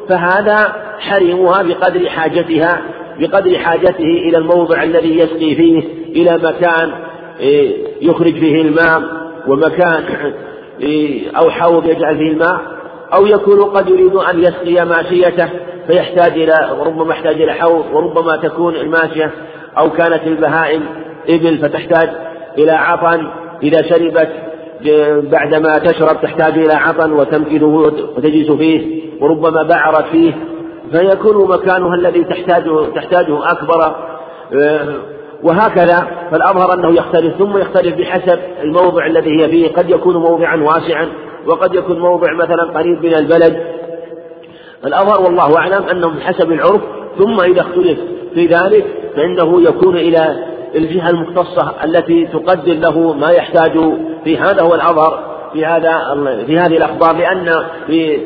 فهذا حرمها بقدر حاجتها بقدر حاجته إلى الموضع الذي يسقي فيه إلى مكان إيه، يخرج فيه الماء ومكان إيه، أو حوض يجعل فيه الماء أو يكون قد يريد أن يسقي ماشيته فيحتاج إلى ربما يحتاج إلى حوض وربما تكون الماشية أو كانت البهائم إبل فتحتاج إلى عطن. إذا شربت بعدما تشرب تحتاج إلى عطن وتمكنه وتجلس فيه وربما بعرت فيه. فيكون مكانها الذي تحتاجه تحتاجه أكبر وهكذا فالأظهر أنه يختلف ثم يختلف بحسب الموضع الذي هي فيه. قد يكون موضعا واسعا وقد يكون موضع مثلا قريب من البلد. الأظهر والله أعلم أنه بحسب العرف ثم إذا اختلف في ذلك فإنه يكون إلى الجهة المختصة التي تقدر له ما يحتاج. في هذا هو الأظهر في هذا في هذه الأخبار لأن في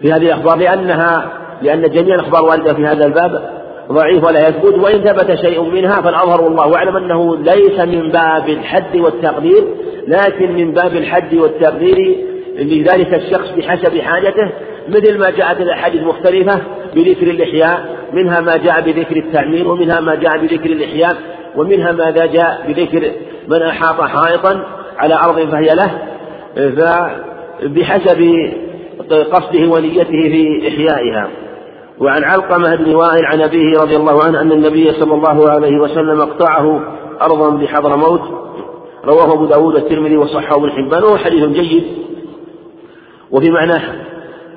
في هذه الأخبار لأنها لأن جميع الأخبار واردة في هذا الباب ضعيف ولا يثبت وإن ثبت شيء منها فالأظهر والله أعلم أنه ليس من باب الحد والتقدير لكن من باب الحد والتقدير لذلك الشخص بحسب حاجته مثل ما جاءت الأحاديث المختلفة بذكر الإحياء منها ما جاء بذكر التعمير ومنها ما جاء بذكر الإحياء ومنها ما جاء بذكر من أحاط حائطا على أرض فهي له فبحسب قصده ونيته في إحيائها. وعن علقمة بن وائل عن أبيه رضي الله عنه أن النبي صلى الله عليه وسلم اقطعه أرضا بحضرموت رواه أبو داود والترمذي وصححه ابن حبان وهو حديث جيد. وفي معناه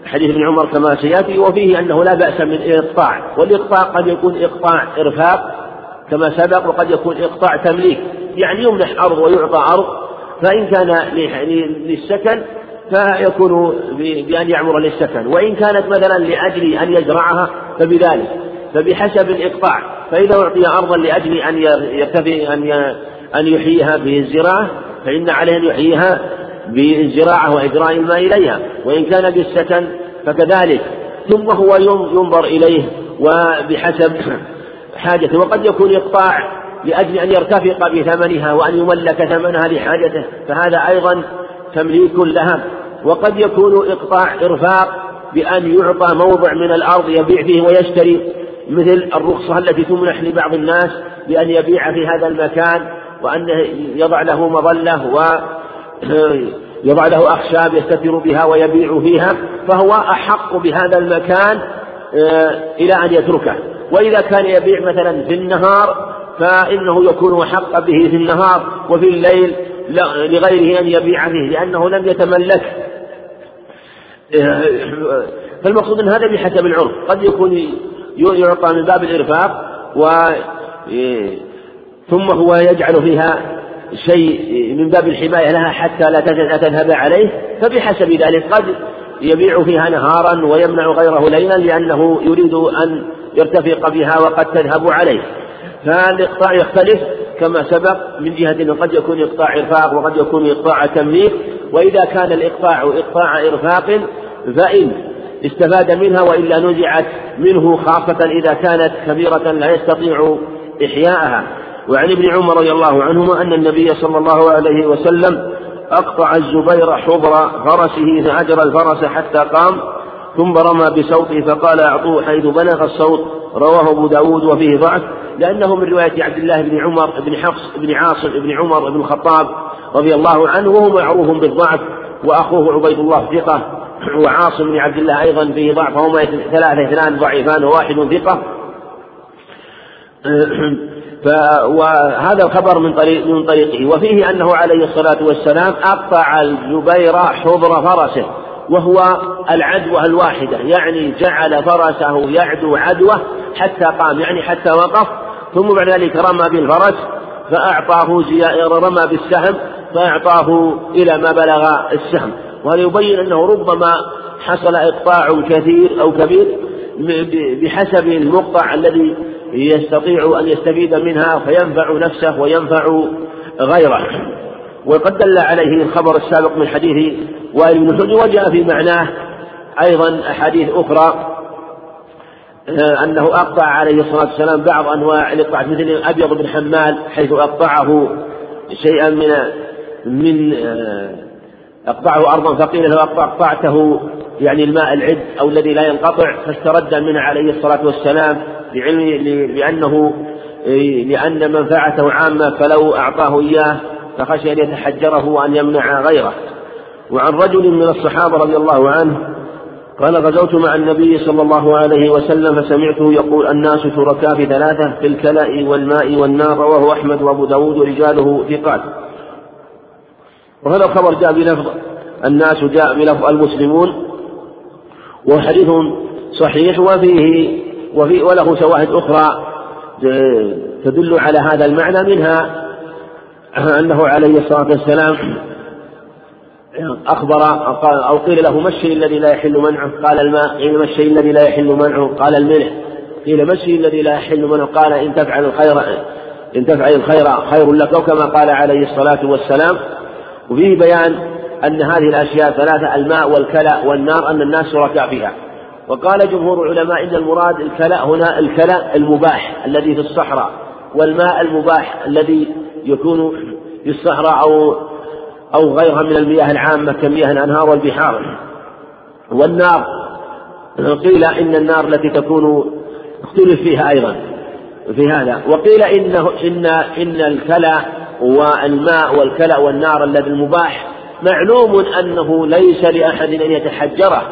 حديث ابن عمر كما سيأتي وفيه أنه لا بأس من الاقطاع والإقطاع قد يكون إقطاع إرفاق كما سبق وقد يكون إقطاع تمليك. يعني يمنح أرض ويعطى أرض فإن كان للسكن فيكون بأن يعمر للسكن. وإن كانت مثلا لأجل أن يزرعها فبذلك. فبحسب الإقطاع. فإذا أعطي أرضا لأجل أن يرتفي أن أن يحييها بالزراعة فإن عليه أن يحييها بالزراعة وإجراء الماء إليها. وإن كان بالسكن فكذلك. ثم هو ينظر إليه وبحسب حاجته. وقد يكون إقطاع لأجل أن يرتفق بثمنها وأن يملك ثمنها لحاجته. فهذا أيضا تمليك لها. وقد يكون إقطاع إرفاق بأن يعطى موضع من الأرض يبيع فيه ويشتري مثل الرخصة التي تمنح لبعض الناس بأن يبيع في هذا المكان وأنه يضع له مظلة و يضع له أخشاب يستتر بها ويبيع فيها فهو أحق بهذا المكان آه، إلى أن يتركه. وإذا كان يبيع مثلا في النهار فإنه يكون أحق به في النهار وفي الليل لغيره أن يبيع فيه لأنه لم يتملك فالمقصود أن هذا بحسب العرف. قد يكون يعطى من باب الإرفاق و ثم هو يجعل فيها شيء من باب الحماية لها حتى لا تذهب عليه فبحسب ذلك قد يبيع فيها نهارا ويمنع غيره ليلا لأنه يريد أن يرتفق بها وقد تذهب عليه. فالإقطاع يختلف كما سبق من جهة أنه قد يكون إقطاع إرفاق وقد يكون إقطاع تمليك وإذا كان الإقطاع إقطاع إرفاق فإن استفاد منها وإلا نزعت منه خاصة إذا كانت كبيرة لا يستطيع إحياءها. وعن ابن عمر رضي الله عنهما أن النبي صلى الله عليه وسلم أقطع الزبير حضر فرسه فأجرى الفرس حتى قام ثم رمى بصوته فقال أعطوه حيث بلغ الصوت. رواه أبو داود وفيه ضعف لأنه من رواية عبد الله بن عمر بن حفص بن عاصم بن عمر بن الخطاب رضي الله عنه وهو معروف بالضعف وأخوه عبيد الله ثقة وعاصم بن عبد الله أيضا فيه ضعف فهما ثلاثة اثنان ضعيفان وواحد ثقة. وهذا الخبر من طريق من طريقه. وفيه أنه عليه الصلاة والسلام أقطع الزبير حضر فرسه. وهو العدوة الواحدة يعني جعل فرسه يعدو عدوة حتى قام يعني حتى وقف ثم بعد ذلك رمى بالفرس فأعطاه رمى بالسهم فأعطاه إلى ما بلغ السهم. وهذا يبين أنه ربما حصل إقطاع كثير أو كبير بحسب المقطع الذي يستطيع أن يستفيد منها فينفع نفسه وينفع غيره. وقد دل عليه الخبر السابق من حديث وائل بن حجر وجاء في معناه أيضا أحاديث أخرى آه، أنه أقطع عليه الصلاة والسلام بعض أنواع الإقطاع مثل أبيض بن حمال حيث أقطعه شيئا من من آه، أقطعه أرضا فقيل له أقطعته يعني الماء العد أو الذي لا ينقطع فاسترد منه عليه الصلاة والسلام لعلم لأنه لأن منفعته عامة فلو أعطاه إياه فخشي أن يتحجره وأن يمنع غيره. وعن رجل من الصحابة رضي الله عنه قال غزوت مع النبي صلى الله عليه وسلم فسمعته يقول الناس شركاء في ثلاثة في الكلاء والماء والنار رواه أحمد وأبو داود ورجاله ثقات. وهذا الخبر جاء بلفظ الناس جاء بلفظ المسلمون وحديث صحيح وفيه وفي وله شواهد أخرى تدل على هذا المعنى منها. أنه عليه الصلاة والسلام أخبر أو قيل له ما الشيء الذي لا يحل منعه؟ قال الماء قيل ما الشيء الذي لا يحل منعه؟ قال الملح قيل ما الشيء الذي لا يحل منعه؟ قال إن تفعل الخير إن تفعل الخير خير لك أو كما قال عليه الصلاة والسلام وفيه بيان أن هذه الأشياء ثلاثة الماء والكلى والنار أن الناس شركاء فيها وقال جمهور العلماء إن المراد الكلى هنا الكلى المباح الذي في الصحراء والماء المباح الذي يكون في الصحراء أو أو غيرها من المياه العامة كمياه الأنهار والبحار. والنار قيل إن النار التي تكون اختلف فيها أيضا في هذا. وقيل إنه إن إن الكلى والماء والكلى والنار الذي المباح معلوم أنه ليس لأحد أن يتحجره.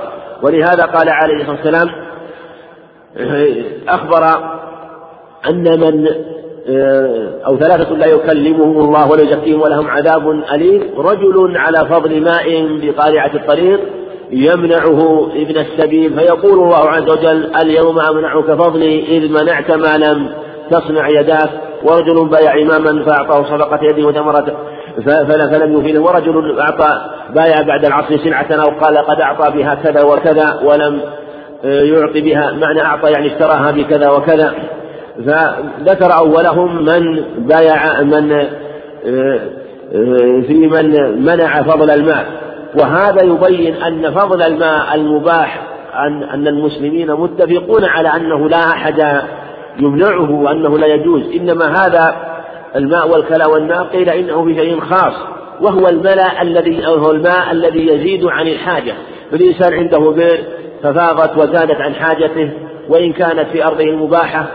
ولهذا قال عليه الصلاة والسلام أخبر أن من أو ثلاثة لا يكلمهم الله ولا يزكيهم ولهم عذاب أليم. رجل على فضل ماء بقارعة الطريق يمنعه ابن السبيل فيقول الله عز وجل اليوم أمنعك فضلي إذ منعت ما لم تصنع يداك. ورجل بايع إماما فأعطاه صدقة يده وثمرة فلم يفيده. ورجل أعطى بايع بعد العصر سلعة أو قال قد أعطى بها كذا وكذا ولم يعطي بها. معنى أعطى يعني اشتراها بكذا وكذا. فذكر أولهم من بايع من في من منع فضل الماء. وهذا يبين أن فضل الماء المباح أن أن المسلمين متفقون على أنه لا أحد يمنعه وأنه لا يجوز. إنما هذا الماء والكلى والنار قيل إنه بشيء خاص وهو الملأ الذي هو الماء الذي يزيد عن الحاجة. فالإنسان عنده بئر ففاضت وزادت عن حاجته وإن كانت في أرضه المباحة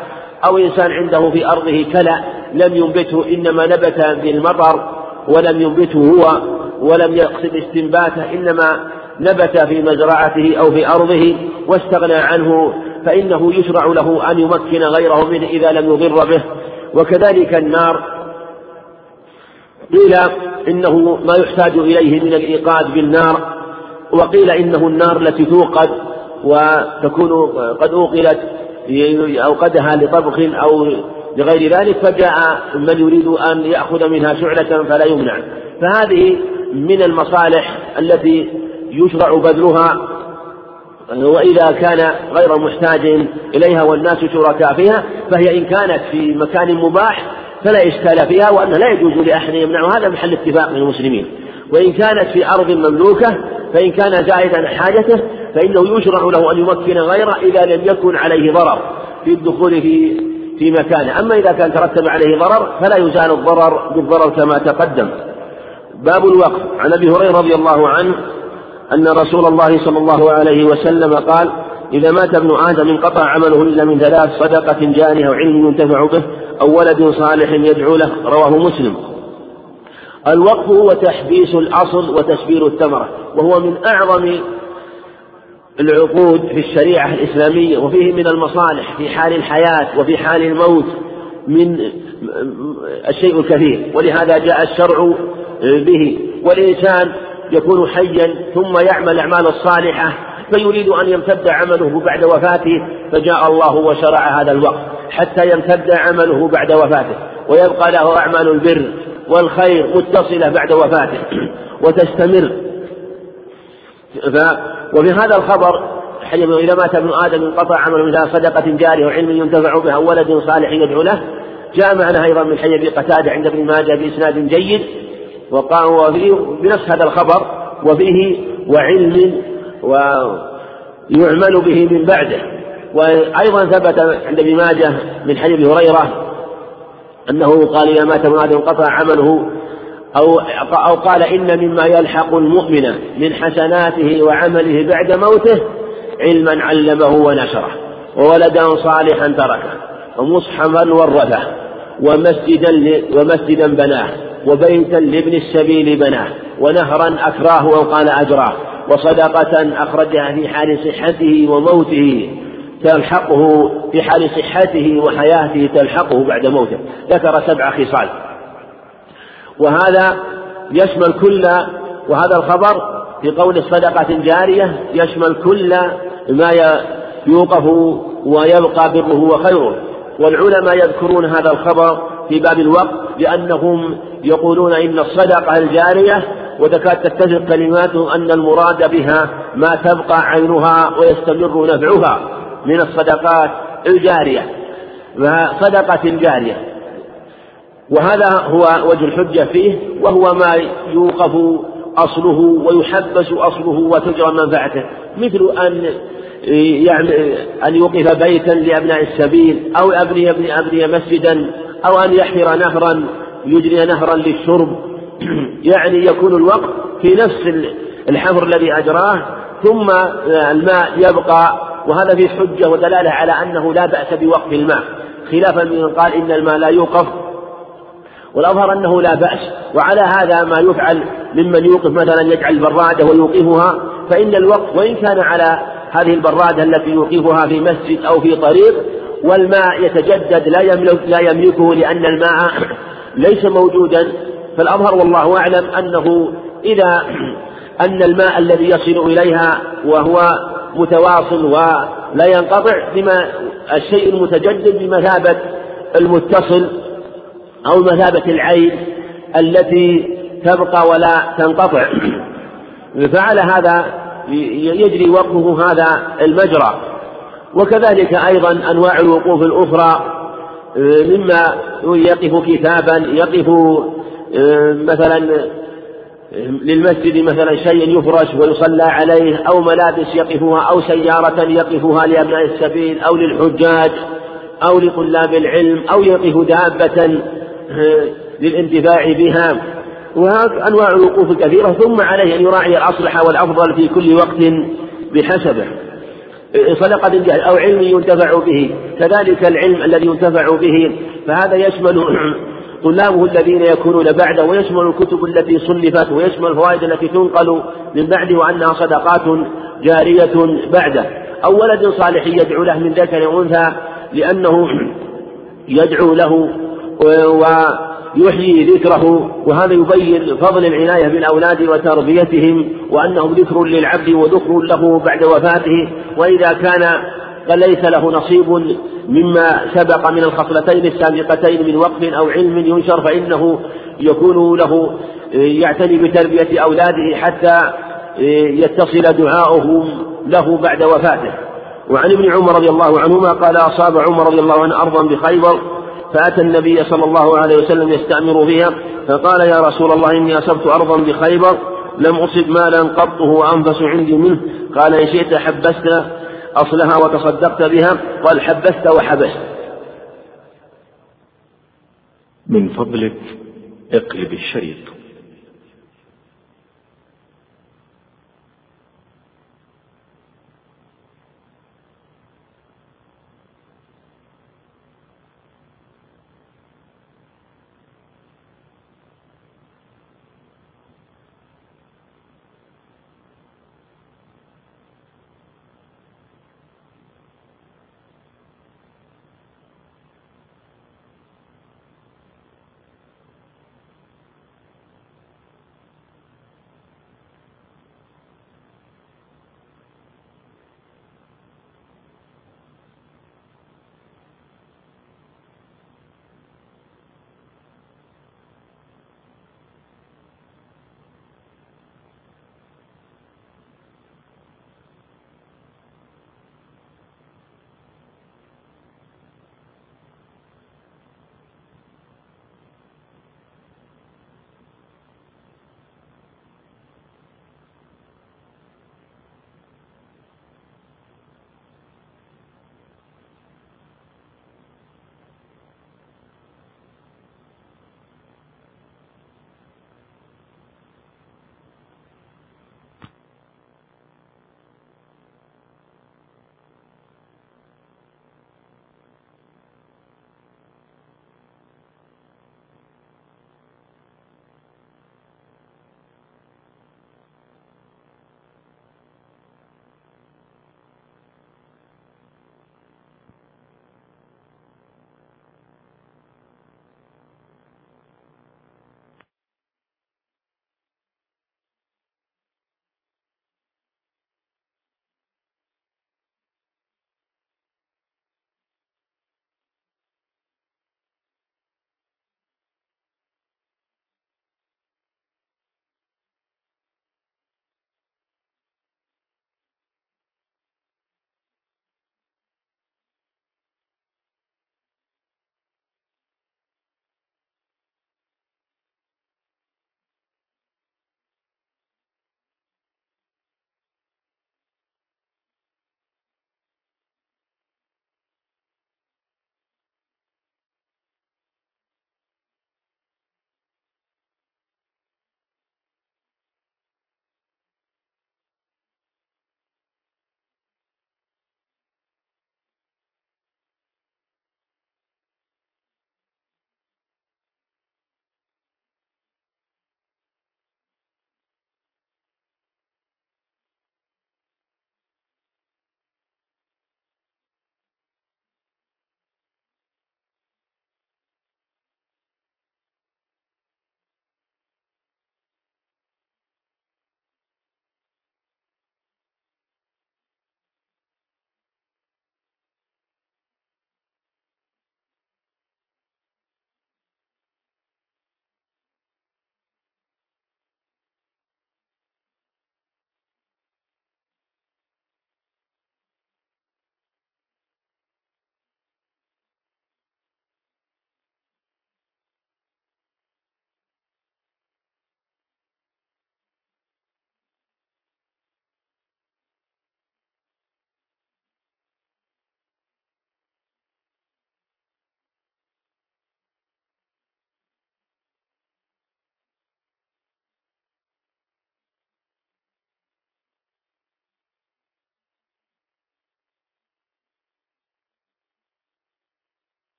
أو إنسان عنده في أرضه كلى لم ينبته إنما نبت بالمطر ولم ينبته هو ولم يقصد استنباته إنما نبت في مزرعته أو في أرضه واستغنى عنه فإنه يشرع له أن يمكن غيره منه إذا لم يضر به. وكذلك النار قيل إنه ما يحتاج إليه من الإيقاد بالنار وقيل إنه النار التي توقد وتكون قد أوقلت أوقدها لطبخ أو لغير ذلك فجاء من يريد أن يأخذ منها شعلة فلا يمنع. فهذه من المصالح التي يشرع بذلها وإذا كان غير محتاج إليها والناس شركاء فيها فهي إن كانت في مكان مباح فلا إشكال فيها وأنه لا يجوز لأحد يمنعها هذا محل اتفاق من المسلمين. وإن كانت في أرض مملوكة فإن كان زائدا حاجته فإنه يشرع له أن يمكن غيره إذا لم يكن عليه ضرر في الدخول في في مكانه، أما إذا كان ترتب عليه ضرر فلا يزال الضرر بالضرر كما تقدم. باب الوقف. عن أبي هريرة رضي الله عنه أن رسول الله صلى الله عليه وسلم قال: إذا مات ابن آدم انقطع عمله إلا من ثلاث صدقة جارية أو علم ينتفع به أو ولد صالح يدعو له. رواه مسلم. الوقف هو تحبيس الأصل وتشبير الثمرة وهو من أعظم العقود في الشريعة الإسلامية وفيه من المصالح في حال الحياة وفي حال الموت من الشيء الكثير. ولهذا جاء الشرع به. والإنسان يكون حيا ثم يعمل الأعمال الصالحة فيريد أن يمتد عمله بعد وفاته فجاء الله وشرع هذا الوقت حتى يمتد عمله بعد وفاته ويبقى له أعمال البر والخير متصلة بعد وفاته. وتستمر. ف وفي هذا الخبر حديث إذا مات ابن آدم انقطع عمله من صدقة جارية وعلم ينتفع به أو ولد صالح يدعو له جاء معنا أيضا من حي قتادة عند ابن ماجه بإسناد جيد وقال وفيه بنفس هذا الخبر وفيه وعلم ويعمل به من بعده. وأيضا ثبت عند ابن ماجه من حديث هريرة أنه قال إذا مات ابن آدم انقطع عمله أو أو قال إن مما يلحق المؤمن من حسناته وعمله بعد موته علما علمه ونشره وولدا صالحا تركه ومصحفا ورثه ومسجدا ومسجدا بناه وبيتا لابن السبيل بناه ونهرا أكراه أو قال أجراه وصدقة أخرجها في حال صحته وموته تلحقه في حال صحته وحياته تلحقه بعد موته. ذكر سبع خصال. وهذا يشمل كل وهذا الخبر في قول الصدقة الجارية يشمل كل ما يوقف ويبقى بره وخيره والعلماء يذكرون هذا الخبر في باب الوقت لأنهم يقولون إن الصدقة الجارية وتكاد تتفق كلماتهم أن المراد بها ما تبقى عينها ويستمر نفعها من الصدقات الجارية. صدقة جارية. وهذا هو وجه الحجة فيه وهو ما يوقف أصله ويحبس أصله وتجرى منفعته مثل أن أن يوقف بيتا لأبناء السبيل أو أبني أبني مسجدا أو أن يحفر نهرا يجري نهرا للشرب. يعني يكون الوقف في نفس الحفر الذي أجراه ثم الماء يبقى. وهذا فيه حجة ودلالة على أنه لا بأس بوقف الماء. خلافا من قال إن الماء لا يوقف. والأظهر أنه لا بأس. وعلى هذا ما يفعل ممن يوقف مثلا يجعل برادة ويوقفها فإن الوقف وإن كان على هذه البرادة التي يوقفها في مسجد أو في طريق والماء يتجدد لا يملك لا يملكه لأن الماء ليس موجودا. فالأظهر والله أعلم أنه إذا أن الماء الذي يصل إليها وهو متواصل ولا ينقطع بما الشيء المتجدد بمثابة المتصل أو مثابة العين التي تبقى ولا تنقطع. فعلى هذا يجري وقفه هذا المجرى. وكذلك أيضا أنواع الوقوف الأخرى مما يقف كتابا يقف مثلا للمسجد مثلا شيء يفرش ويصلى عليه أو ملابس يقفها أو سيارة يقفها لأبناء السبيل أو للحجاج أو لطلاب العلم أو يقف دابة آه، للانتفاع بها. وهذا أنواع الوقوف كثيرة ثم عليه أن يراعي الأصلح والأفضل في كل وقت بحسبه. صدقة أو علم ينتفع به كذلك العلم الذي ينتفع به. فهذا يشمل طلابه الذين يكونون بعده ويشمل الكتب التي صنفت ويشمل الفوائد التي تنقل من بعده وأنها صدقات جارية بعده. أو ولد صالح يدعو له من ذكر وأنثى لأنه يدعو له ويحيي ذكره وهذا يبين فضل العناية بالأولاد وتربيتهم وأنهم ذكر للعبد وذكر له بعد وفاته وإذا كان ليس له نصيب مما سبق من الخصلتين السابقتين من وقف أو علم ينشر فإنه يكون له يعتني بتربية أولاده حتى يتصل دعاؤهم له بعد وفاته. وعن ابن عمر رضي الله عنهما قال أصاب عمر رضي الله عنه أرضا بخيبر فأتى النبي صلى الله عليه وسلم يستعمر فيها فقال يا رسول الله إني أصبت أرضا بخيبر لم أصب مالا قط هو أنفس عندي منه. قال إن شئت حبست أصلها وتصدقت بها قال حبست وحبست. من فضلك اقلب الشريط.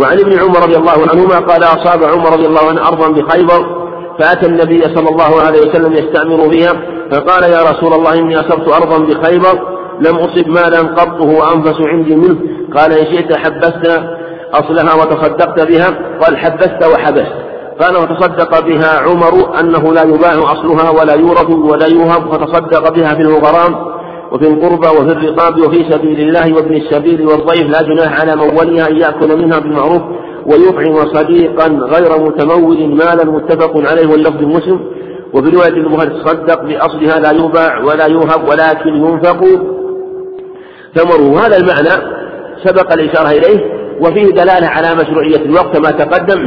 وعن ابن عمر رضي الله عنهما قال أصاب عمر رضي الله عنه أرضا بخيبر فأتى النبي صلى الله عليه وسلم يستأمر فيها فقال يا رسول الله إني أصبت أرضا بخيبر لم أصب مالا قط هو أنفس عندي منه قال إن شئت حبست أصلها وتصدقت بها قال حبست وحبست قال وتصدق بها عمر أنه لا يباع أصلها ولا يورث ولا يوهب فتصدق بها في الغرام وفي القربى وفي الرقاب وفي سبيل الله وابن السبيل والضيف لا جناح على من وليها أن يأكل منها بالمعروف ويطعم صديقا غير متمول مالا متفق عليه واللفظ مسلم. وفي رواية البخاري تصدق بأصلها لا يباع ولا يوهب ولكن ينفق. ثمره هذا المعنى سبق الإشارة إليه. وفيه دلالة على مشروعية الوقت كما تقدم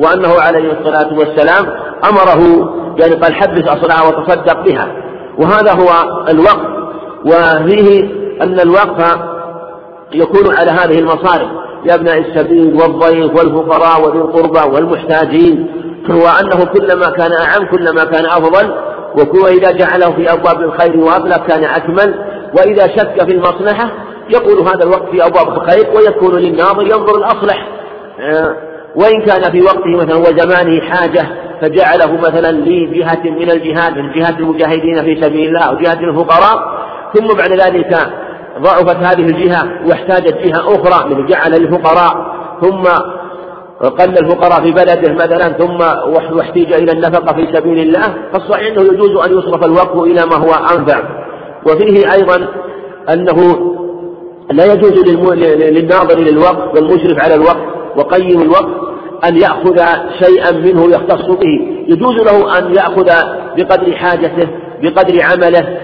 وأنه عليه الصلاة والسلام أمره يعني قال حبس أصلها وتصدق بها. وهذا هو الوقت وفيه أن الوقف يكون على هذه المصارف لأبناء السبيل والضيف والفقراء وذي القربى والمحتاجين وأنه كلما كان أعم كلما كان أفضل وإذا جعله في أبواب الخير وأبلغ كان أكمل وإذا شك في المصلحة يقول هذا الوقت في أبواب الخير ويكون للناظر ينظر الأصلح. آه، وإن كان في وقته مثلا وزمانه حاجة فجعله مثلا لجهة من الجهاد من جهات المجاهدين في سبيل الله أو جهة الفقراء ثم بعد ذلك ضعفت هذه الجهة واحتاجت جهة أخرى من جعل للفقراء ثم قل الفقراء في بلده مثلا ثم واحتيج إلى النفقة في سبيل الله فالصحيح أنه يجوز أن يصرف الوقف إلى ما هو أنفع. وفيه أيضا أنه لا يجوز للناظر للوقف والمشرف على الوقف وقيم الوقف أن يأخذ شيئا منه يختص به. يجوز له أن يأخذ بقدر حاجته بقدر عمله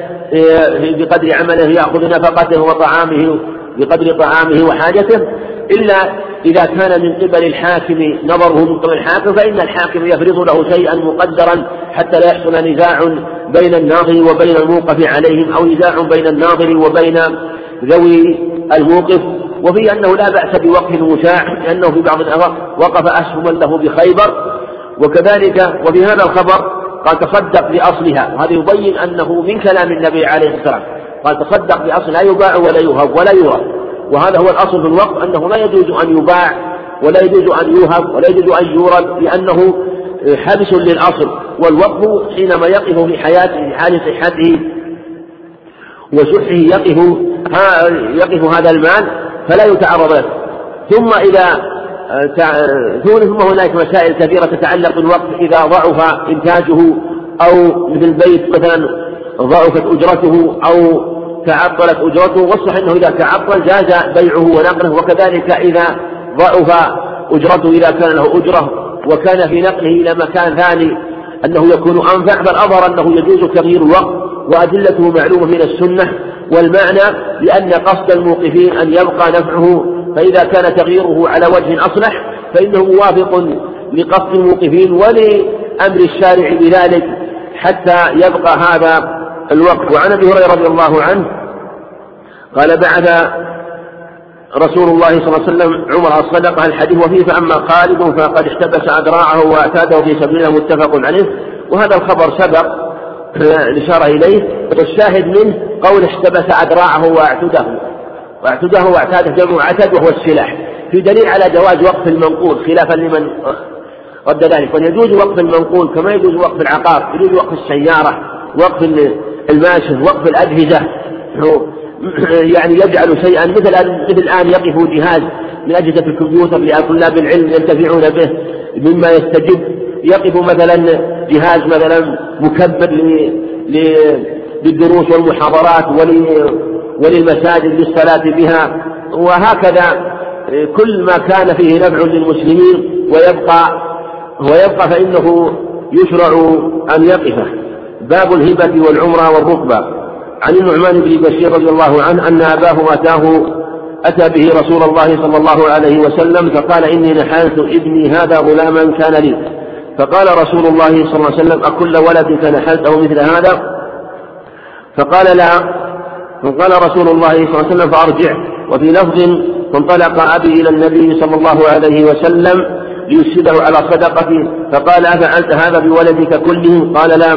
بقدر عمله يأخذ نفقته وطعامه بقدر طعامه وحاجته إلا إذا كان من قبل الحاكم نظره من قبل الحاكم فإن الحاكم يفرض له شيئا مقدرا حتى لا يحصل نزاع بين الناظر وبين الموقف عليهم أو نزاع بين الناظر وبين ذوي الموقف. وفي أنه لا بأس بوقف المشاع لأنه في بعض الأوقات وقف أسهما له بخيبر. وكذلك وفي هذا الخبر قال تصدق بأصلها. وهذا يبين أنه من كلام النبي عليه الصلاة والسلام. قال تصدق بأصل لا يباع ولا يهب ولا يورث وهذا هو الأصل في الوقت أنه لا يجوز أن يباع ولا يجوز أن يوهب ولا يجوز أن يورد لأنه حبس للأصل. والوقف حينما يقف في حياته في حال صحته وشحه يقف يقف هذا المال فلا يتعرض له. ثم إذا ثم هناك مسائل كثيرة تتعلق بالوقف إذا ضعف إنتاجه أو مثل بيت مثلا ضعفت أجرته أو تعطلت أجرته والصحيح أنه إذا تعطل جاز بيعه ونقله وكذلك إذا ضعف أجرته إذا كان له أجرة وكان في نقله إلى مكان ثاني أنه يكون أنفع فالأظهر أنه يجوز تغيير الوقت وأدلته معلومة من السنة والمعنى لأن قصد الموقفين أن يبقى نفعه فإذا كان تغييره على وجه أصلح فإنه موافق لقصد الموقفين ولأمر الشارع بذلك حتى يبقى هذا الوقت. وعن أبي هريرة رضي الله عنه قال بعث رسول الله صلى الله عليه وسلم عمر الصدقة الحديث وفيه فأما خالد فقد احتبس أدراعه وأعتاده في سبيل متفق عليه. وهذا الخبر سبق الإشارة إليه. والشاهد منه قول احتبس أدراعه وأعتده واعتده واعتاده جمع عتد وهو السلاح. في دليل على جواز وقف المنقول خلافا لمن رد ذلك. ويجوز وقف المنقول كما يجوز وقف العقار يجوز وقف السيارة وقف الماشي وقف الأجهزة يعني يجعل شيئا مثل مثل الآن يقف جهاز من أجهزة الكمبيوتر لطلاب العلم ينتفعون به مما يستجب يقف مثلا جهاز مثلا مكبر للدروس والمحاضرات وللمساجد للصلاة بها وهكذا كل ما كان فيه نفع للمسلمين ويبقى ويبقى فإنه يشرع أن يقف. باب الهبة والعمرة والركبة. عن النعمان بن بشير رضي الله عنه أن أباه أتاه أتى به رسول الله صلى الله عليه وسلم فقال إني نحلت ابني هذا غلاما كان لي. فقال رسول الله صلى الله عليه وسلم أكل ولدك نحلته مثل هذا؟ فقال لا. فقال رسول الله صلى الله عليه وسلم فأرجع. وفي لفظ فانطلق أبي إلى النبي صلى الله عليه وسلم ليشهده على صدقته فقال أفعلت هذا بولدك كله؟ قال لا.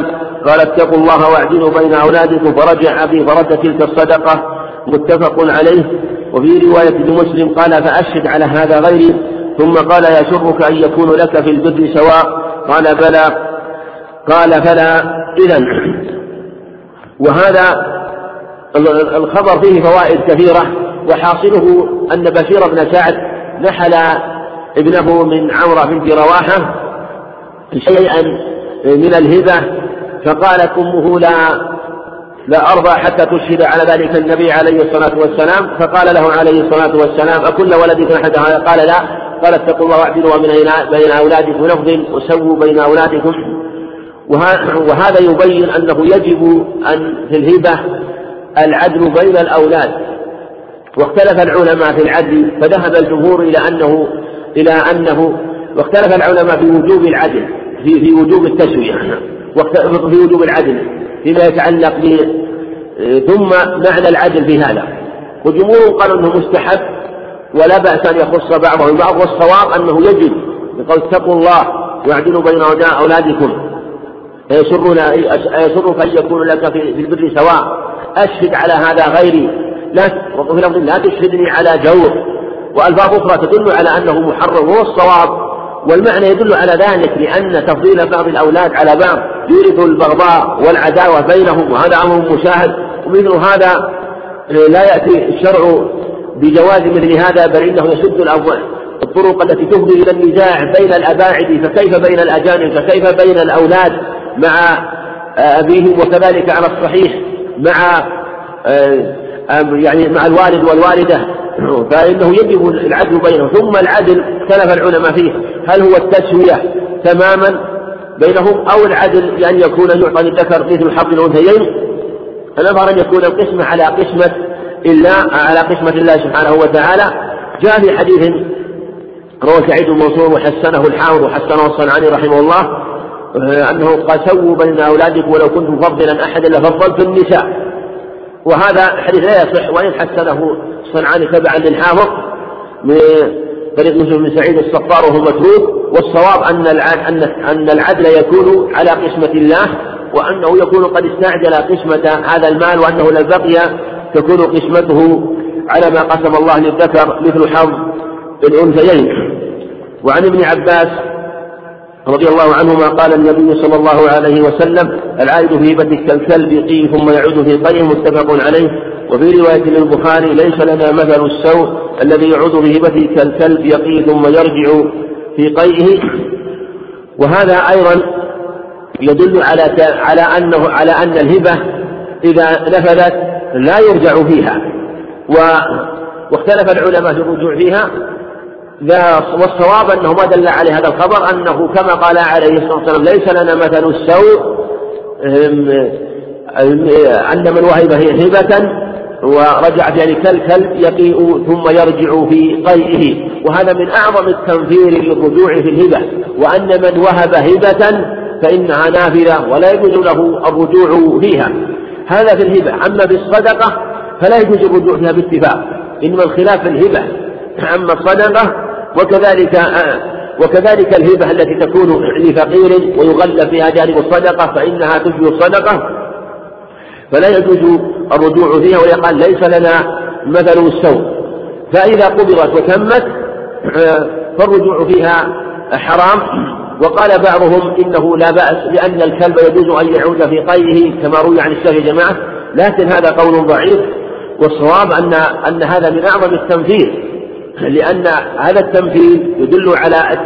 قال اتقوا الله واعدلوا بين أولادكم. فرجع أبي فرد تلك الصدقة. متفق عليه. وفي رواية لمسلم قال فأشهد على هذا غيري. ثم قال يسرك أن يكون لك في البر سواء. قال بلى. قال فلا. إذا وهذا الخبر فيه فوائد كثيرة وحاصله أن بشير بن سعد نحل ابنه من عمرة بنت رواحة شيئا من الهبة فقالت أمه لا لا أرضى حتى تشهد على ذلك النبي عليه الصلاة والسلام. فقال له عليه الصلاة والسلام أكل ولدكم أحد قال لا. قال اتقوا الله واعدلوا بين أولادكم لفظ وسووا بين أولادكم. وهذا يبين أنه يجب أن في الهبة العدل بين الأولاد. واختلف العلماء في العدل فذهب الجمهور إلى أنه إلى أنه واختلف العلماء في وجوب العدل في في وجوب التسوية. في وجوب العدل فيما يتعلق ب ثم معنى العدل في هذا. وجمهور قالوا إنه مستحب ولا بأس أن يخص بعضهم. بعض والصواب أنه يجب بقول اتقوا الله واعدلوا بين أيسرون أيسرك أن يكون لك في البر سواء. أشهد على هذا غيري. لا وفي لفظ لا تشهدني على جور. وألفاظ أخرى تدل على أنه محرم هو الصواب والمعنى يدل على ذلك لأن تفضيل بعض الأولاد على بعض يورث البغضاء والعداوة بينهم وهذا أمر مشاهد. ومثل هذا لا يأتي الشرع بجواز مثل هذا بل إنه يسد الطرق التي تفضي إلى النزاع بين الأباعد فكيف بين الأجانب فكيف بين الأولاد مع أبيهم وكذلك على الصحيح. مع يعني مع الوالد والوالدة. فإنه يجب العدل بينهم. ثم العدل اختلف العلماء فيه. هل هو التسوية تماما بينهم أو العدل بأن يكون يعطى للذكر مثل حظ الأنثيين؟ الأظهر أن يكون القسمة على قسمة إلا على قسمة الله سبحانه وتعالى. جاء في حديث روى سعيد المنصور وحسنه الحافظ وحسنه الصنعاني رحمه الله. أنه قال سووا بين أولادكم ولو كنتم فضلا أحدا لفضلت النساء. وهذا الحديث لا يصح وإن حسنه الصنعاني تبعا للحافظ من طريق مسلم بن سعيد الصفار وهو متروك. والصواب أن أن أن العدل يكون على قسمة الله وأنه يكون قد استعجل قسمة هذا المال وأنه لو بقي تكون قسمته على ما قسم الله للذكر مثل حظ الأنثيين. وعن ابن عباس رضي الله عنهما قال النبي صلى الله عليه وسلم العائد في هبتك كالكلب يقي ثم يعود في قيه متفق عليه. وفي رواية للبخاري ليس لنا مثل السوء الذي يعود في هبته كالكلب يقي ثم يرجع في قيئه وهذا أيضا يدل على على أنه على أن الهبة إذا نفذت لا يرجع فيها. و واختلف العلماء في الرجوع فيها. والصواب أنه ما دل عليه هذا الخبر أنه كما قال عليه الصلاة والسلام ليس لنا مثل السوء أن من وهب هبة ورجع يعني كالكلب يقيء ثم يرجع في قيئه. وهذا من أعظم التنفير للرجوع في الهبة. وأن من وهب هبة فإنها نافذة ولا يجوز له الرجوع فيها. هذا في الهبة. أما في الصدقة فلا يجوز الرجوع فيها باتفاق. إنما الخلاف في الهبة. أما الصدقة وكذلك وكذلك الهبة التي تكون لفقير ويغلب فيها جانب الصدقة فإنها تشبه الصدقة فلا يجوز الرجوع فيها ويقال ليس لنا مثل السوء. فإذا قبضت وتمت فالرجوع فيها حرام. وقال بعضهم إنه لا بأس لأن الكلب يجوز أن يعود في قيه كما روي عن الشافعي جماعة لكن هذا قول ضعيف والصواب أن أن هذا من أعظم التنفير لأن هذا التمثيل يدل على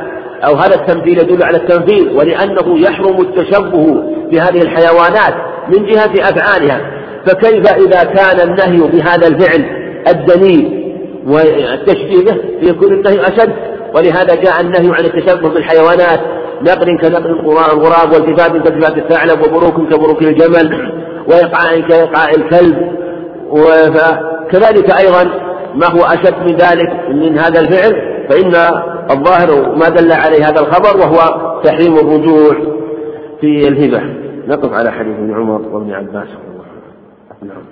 أو هذا التمثيل يدل على التنفيذ ولأنه يحرم التشبه بهذه الحيوانات من جهة أفعالها. فكيف إذا كان النهي بهذا الفعل الدنيء والتشبيه به يكون النهي أشد؟ ولهذا جاء النهي عن التشبه بالحيوانات نقل كنقل الغراب والتفات كالتفات الثعلب وبروك كبروك الجمل وإيقاع كإيقاع الكلب وكذلك أيضا ما هو أشد من ذلك من هذا الفعل؟ فإن الظاهر ما دل عليه هذا الخبر وهو تحريم الرجوع في الهبة. نقف على حديث ابن عمر وابن عباس. نعم.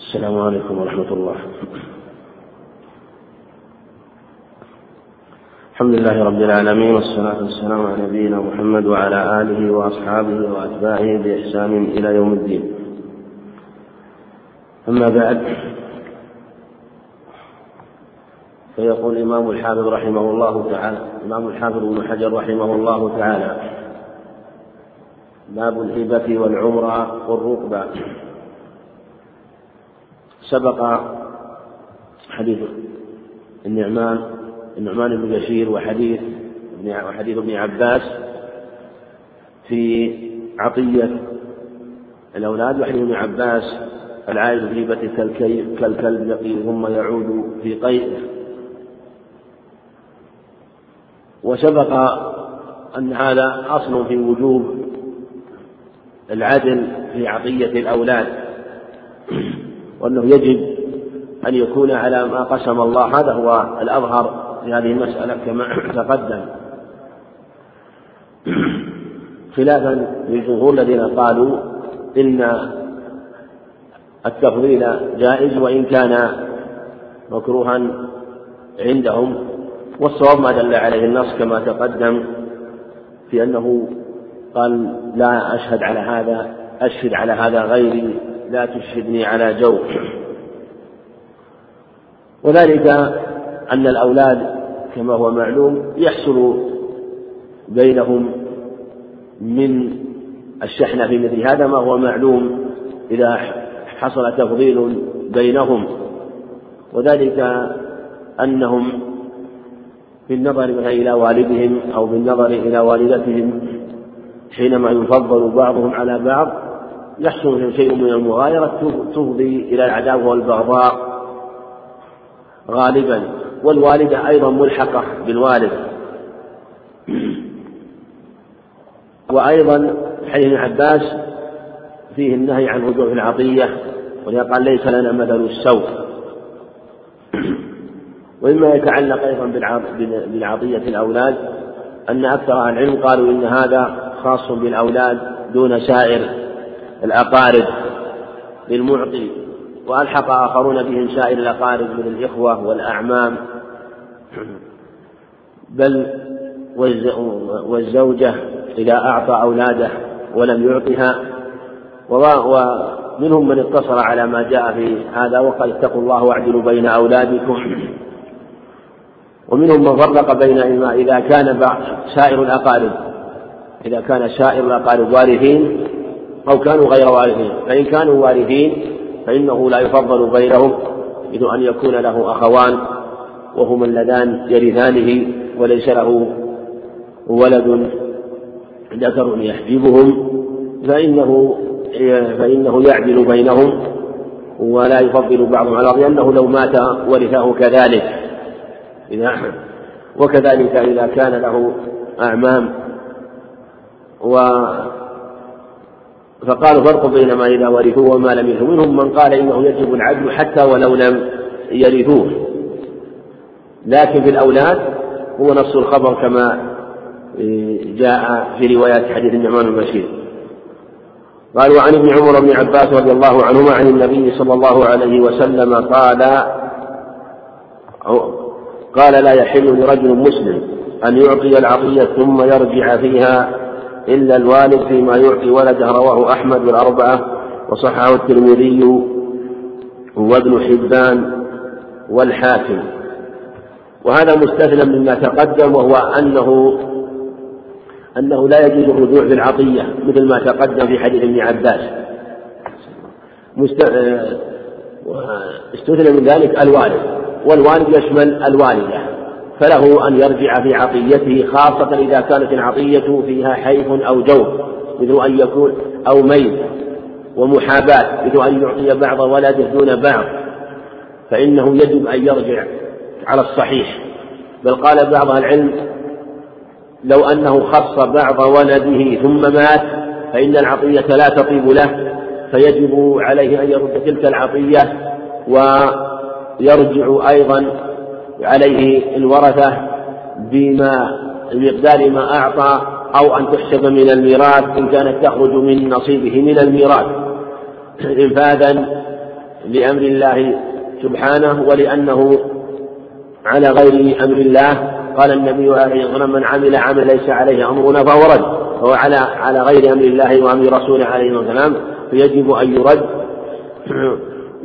السلام عليكم ورحمة الله. الحمد لله رب العالمين والصلاة والسلام على نبينا محمد وعلى آله وأصحابه وأتباعه بإحسان إلى يوم الدين. أما بعد فيقول الإمام الحافظ رحمه الله تعالى الإمام الحافظ ابن حجر رحمه الله تعالى باب الهبة والعمرة والركبة سبق حديث النعمان النعمان بن بشير وحديث وحديث ابن عباس في عطية الأولاد وحديث ابن عباس العائد في هبة كالكلب يقي ثم يعود في قيء وسبق أن هذا أصل في وجوب العدل في عطية الأولاد وأنه يجب أن يكون على ما قسم الله. هذا هو الأظهر في هذه المسألة كما تقدم. خلافا للجمهور الذين قالوا إن التفضيل جائز وإن كان مكروها عندهم والصواب ما دل عليه النص كما تقدم في أنه قال لا أشهد على هذا أشهد على هذا غيري لا تشهدني على جو. وذلك أن الأولاد كما هو معلوم يحصل بينهم من الشحنة في مثل هذا ما هو معلوم إذا حصل تفضيل بينهم وذلك أنهم بالنظر إلى والدهم أو بالنظر إلى والدتهم حينما يفضل بعضهم على بعض يحصل شيء من المغايرة تفضي إلى العداوة والبغضاء غالبا. والوالدة أيضا ملحقة بالوالد. وأيضا حديث ابن عباس فيه النهي عن وجوه العطية. ولذا قال ليس لنا مثل السوء. ومما يتعلق أيضا بالعطية الأولاد أن أكثر أهل العلم قالوا إن هذا خاص بالأولاد دون سائر الأقارب للمعطي وألحق آخرون بهم سائر الأقارب من الإخوة والأعمام. بل والزوجة إذا أعطى أولاده ولم يعطها ومنهم من اقتصر على ما جاء في هذا وقال اتقوا الله واعدلوا بين أولادكم. ومنهم من فرق بين إذا كان سائر الأقارب إذا كان سائر الأقارب وارثين أو كانوا غير وارثين. فإن كانوا وارثين فإنه لا يفضل بينهم إذ أن يكون له أخوان وهما اللذان يرثانه وليس له ولد ذكر يحجبهم. فإنه فإنه يعدل بينهم ولا يفضل بعضهم على بعض لأنه لو مات ورثه كذلك. إذا وكذلك إذا كان له أعمام. و فقالوا فرق بين ما إذا ورثوه وما لم يرثوه. منهم من قال إنه يجب العدل حتى ولو لم يرثوه. لكن في الأولاد هو نص الخبر كما جاء في روايات حديث النعمان بن بشير. قال وعن ابن عمر بن عباس رضي الله عنهما عن النبي صلى الله عليه وسلم قال قال لا يحل لرجل مسلم أن يعطي العطية ثم يرجع فيها إلا الوالد فيما يعطي ولده رواه أحمد والأربعة وصححه الترمذي وابن حبان والحاكم. وهذا مستثنى مما تقدم وهو أنه أنه لا يجوز الرجوع في العطية مثل ما تقدم في حديث ابن عباس. استثنى من ذلك الوالد والوالد يشمل الوالدة فله أن يرجع في عطيته خاصة إذا كانت العطية فيها حيف أو جوف مثل أن يكون أو ميل ومحاباة مثل أن يعطي بعض ولده دون بعض. فإنه يجب أن يرجع على الصحيح. بل قال بعض العلم لو أنه خص بعض ولده ثم مات فإن العطية لا تطيب له فيجب عليه أن يرد تلك العطية ويرجع أيضا عليه الورثة بما بمقدار ما أعطى أو أن تحسب من الميراث إن كانت تخرج من نصيبه من الميراث. إنفاذا لأمر الله سبحانه ولأنه على غير أمر الله قال النبي عليه الصلاة والسلام من عمل عمل ليس عليه أمرنا فهو رد. فهو على على غير أمر الله وأمر رسوله عليه الصلاة والسلام فيجب أن يرد.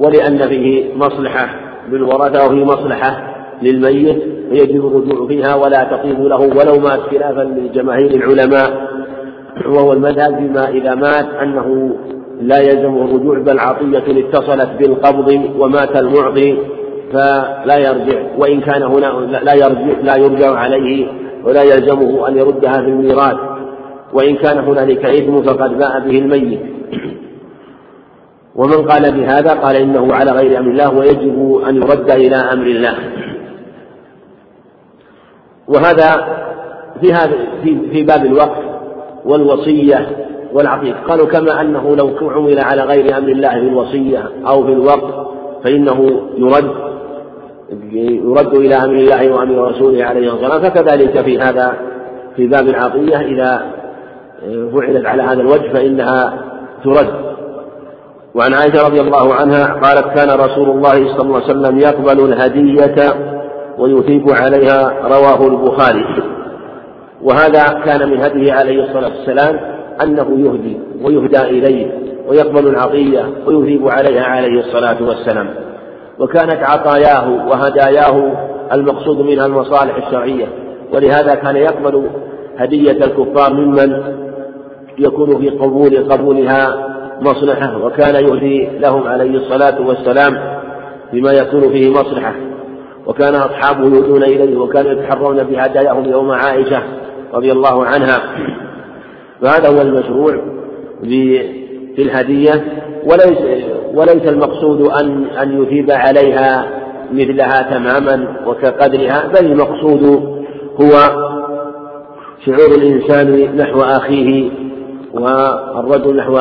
ولأن فيه مصلحة للورثة وفيه مصلحة للميت فيجب الرجوع فيها ولا تطيب له ولو مات خلافا لجماهير العلماء. وهو المذهب فيما إذا مات أنه لا يلزمه الرجوع بل عطية اتصلت بالقبض ومات المعطي. فلا يرجع وإن كان هنا لا يرجع لا يرجع عليه ولا يلزمه أن يردها في الميراث. وإن كان هنالك إثم فقد باء به الميت. ومن قال بهذا قال إنه على غير أمر الله ويجب أن يرد إلى أمر الله. وهذا في هذا في, باب الوقف والوصية والعقيق قالوا كما أنه لو عمل على غير أمر الله في الوصية أو في الوقف فإنه يرد يرد إلى أمر الله وأمر رسوله عليه الصلاة والسلام. فكذلك في هذا في باب العطية إذا فعلت على هذا الوجه فإنها ترد. وعن عائشة رضي الله عنها قالت كان رسول الله صلى الله عليه وسلم يقبل الهدية ويثيب عليها رواه البخاري. وهذا كان من هديه عليه الصلاة والسلام. أنه يهدي ويهدى إليه ويقبل العطية ويثيب عليها عليه الصلاة والسلام. وكانت عطاياه وهداياه المقصود منها المصالح الشرعية. ولهذا كان يقبل هدية الكفار ممن يكون في قبول قبولها مصلحة وكان يهدي لهم عليه الصلاة والسلام بما يكون فيه مصلحة. وكان أصحابه يهدون إليه وكانوا يتحرون بهداياهم يوم عائشة رضي الله عنها. فهذا هو المشروع في الهدية. وليس وليس المقصود أن أن يثيب عليها مثلها تماما وكقدرها بل المقصود هو شعور الإنسان نحو أخيه والرجل نحو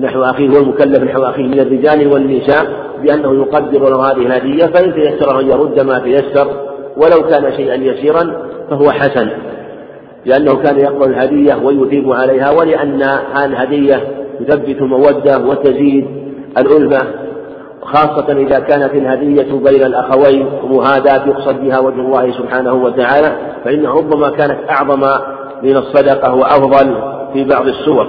نحو أخيه والمكلف نحو أخيه من الرجال والنساء بأنه يقدر له هذه الهدية فإن تيسر أن يرد ما تيسر ولو كان شيئا يسيرا فهو حسن. لأنه كان يقبل الهدية ويثيب عليها ولأن الهدية تثبت المودة وتزيد الألفة خاصة إذا كانت الهدية بين الأخوين مهاداة يقصد بها وجه الله سبحانه وتعالى فإنها ربما كانت أعظم من الصدقة وأفضل في بعض السور.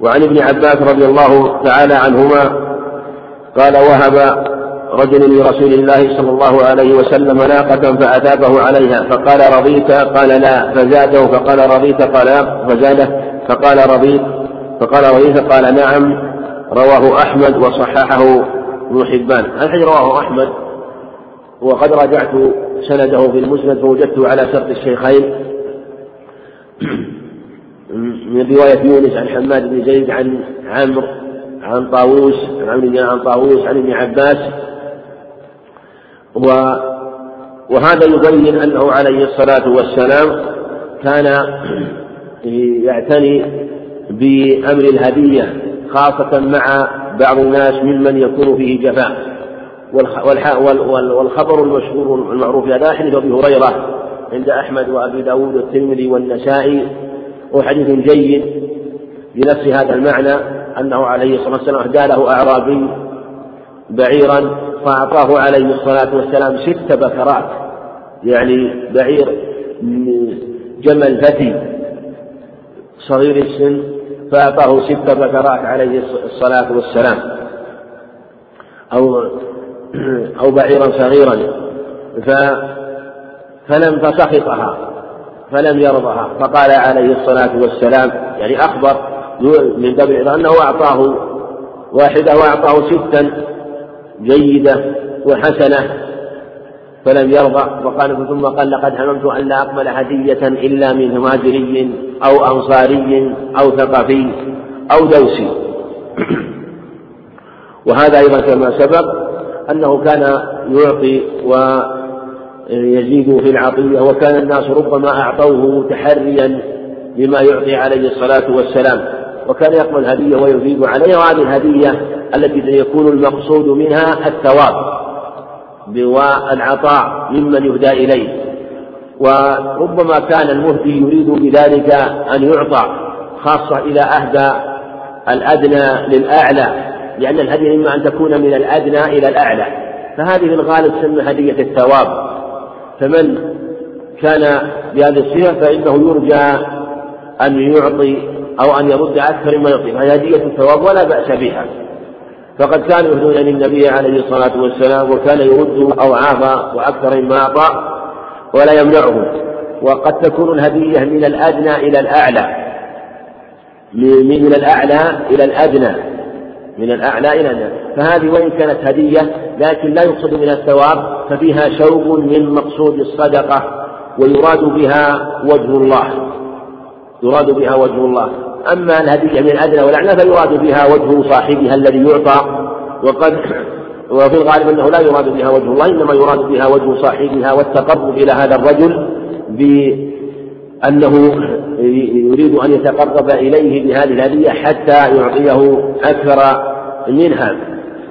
وعن ابن عباس رضي الله تعالى عنهما قال وهب رجل لرسول الله صلى الله عليه وسلم ناقة فأثابه عليها فقال رضيت؟ قال لا. فزاده؟ فقال رضيت؟ قال فزاده؟ فقال رضيت. فقال رضيت؟ قال نعم. رواه أحمد وصححه ابن حبان. الحديث رواه أحمد. وقد راجعت سنده في المسند فوجدته على شرط الشيخين. من رواية يونس عن حماد بن زيد عن عمرو عن طاووس عن عن طاووس عن ابن عباس. وهذا يبين أنه عليه الصلاة والسلام كان يعتني بأمر الهدية خاصة مع بعض الناس ممن يكون فيه جفاء. والخبر المشهور المعروف هذا حديث أبي هريرة عند أحمد وأبي داود والترمذي والنسائي هو حديث جيد بنفس هذا المعنى أنه عليه الصلاة والسلام أهدى له أعرابي بعيرا فأعطاه عليه الصلاة والسلام ست بكرات يعني بعير جمل فتي صغير السن فأعطاه ست بكرات عليه الصلاة والسلام. أو أو بعيرا صغيرا ف فلم فسخطها فلم يرضها فقال عليه الصلاة والسلام يعني أخبر من باب أنه أعطاه واحدة وأعطاه ستا جيدة وحسنة فلم يرضى وقال ثم قال لقد هممت أن لا أقبل هدية إلا من مهاجري أو أنصاري أو ثقفي أو دوسي. وهذا أيضا كما سبق أنه كان يعطي ويزيد في العطية وكان الناس ربما أعطوه تحريا لما يعطي عليه الصلاة والسلام. وكان يقبل هدية ويزيد عليها وهذه الهدية التي يكون المقصود منها الثواب والعطاء ممن يهدى إليه. وربما كان المهدي يريد بذلك أن يعطى خاصة إذا أهدى الأدنى للأعلى لأن الهدية إما أن تكون من الأدنى إلى الأعلى. فهذه في الغالب تسمى هدية الثواب. فمن كان بهذه الصفة فإنه يرجى أن يعطي أو أن يرد أكثر مما يعطي فهي هدية الثواب ولا بأس بها. فقد كانوا يهدون للنبي عليه الصلاة والسلام وكان يرد أضعاف وأكثر مما أعطى ولا يمنعهم وقد تكون الهدية من الأدنى إلى الأعلى. من الأعلى إلى الأدنى. من الأعلى إلى الأدنى. فهذه وإن كانت هدية لكن لا يقصد منها الثواب ففيها شوق من مقصود الصدقة ويراد بها وجه الله. يراد بها وجه الله. أما الهدية من الأدنى والأعلى فيراد بها وجه صاحبها الذي يعطى. وقد وفي الغالب أنه لا يراد بها وجه الله إنما يراد بها وجه صاحبها والتقرب إلى هذا الرجل بأنه يريد أن يتقرب إليه بهذه الهدية حتى يعطيه أكثر منها.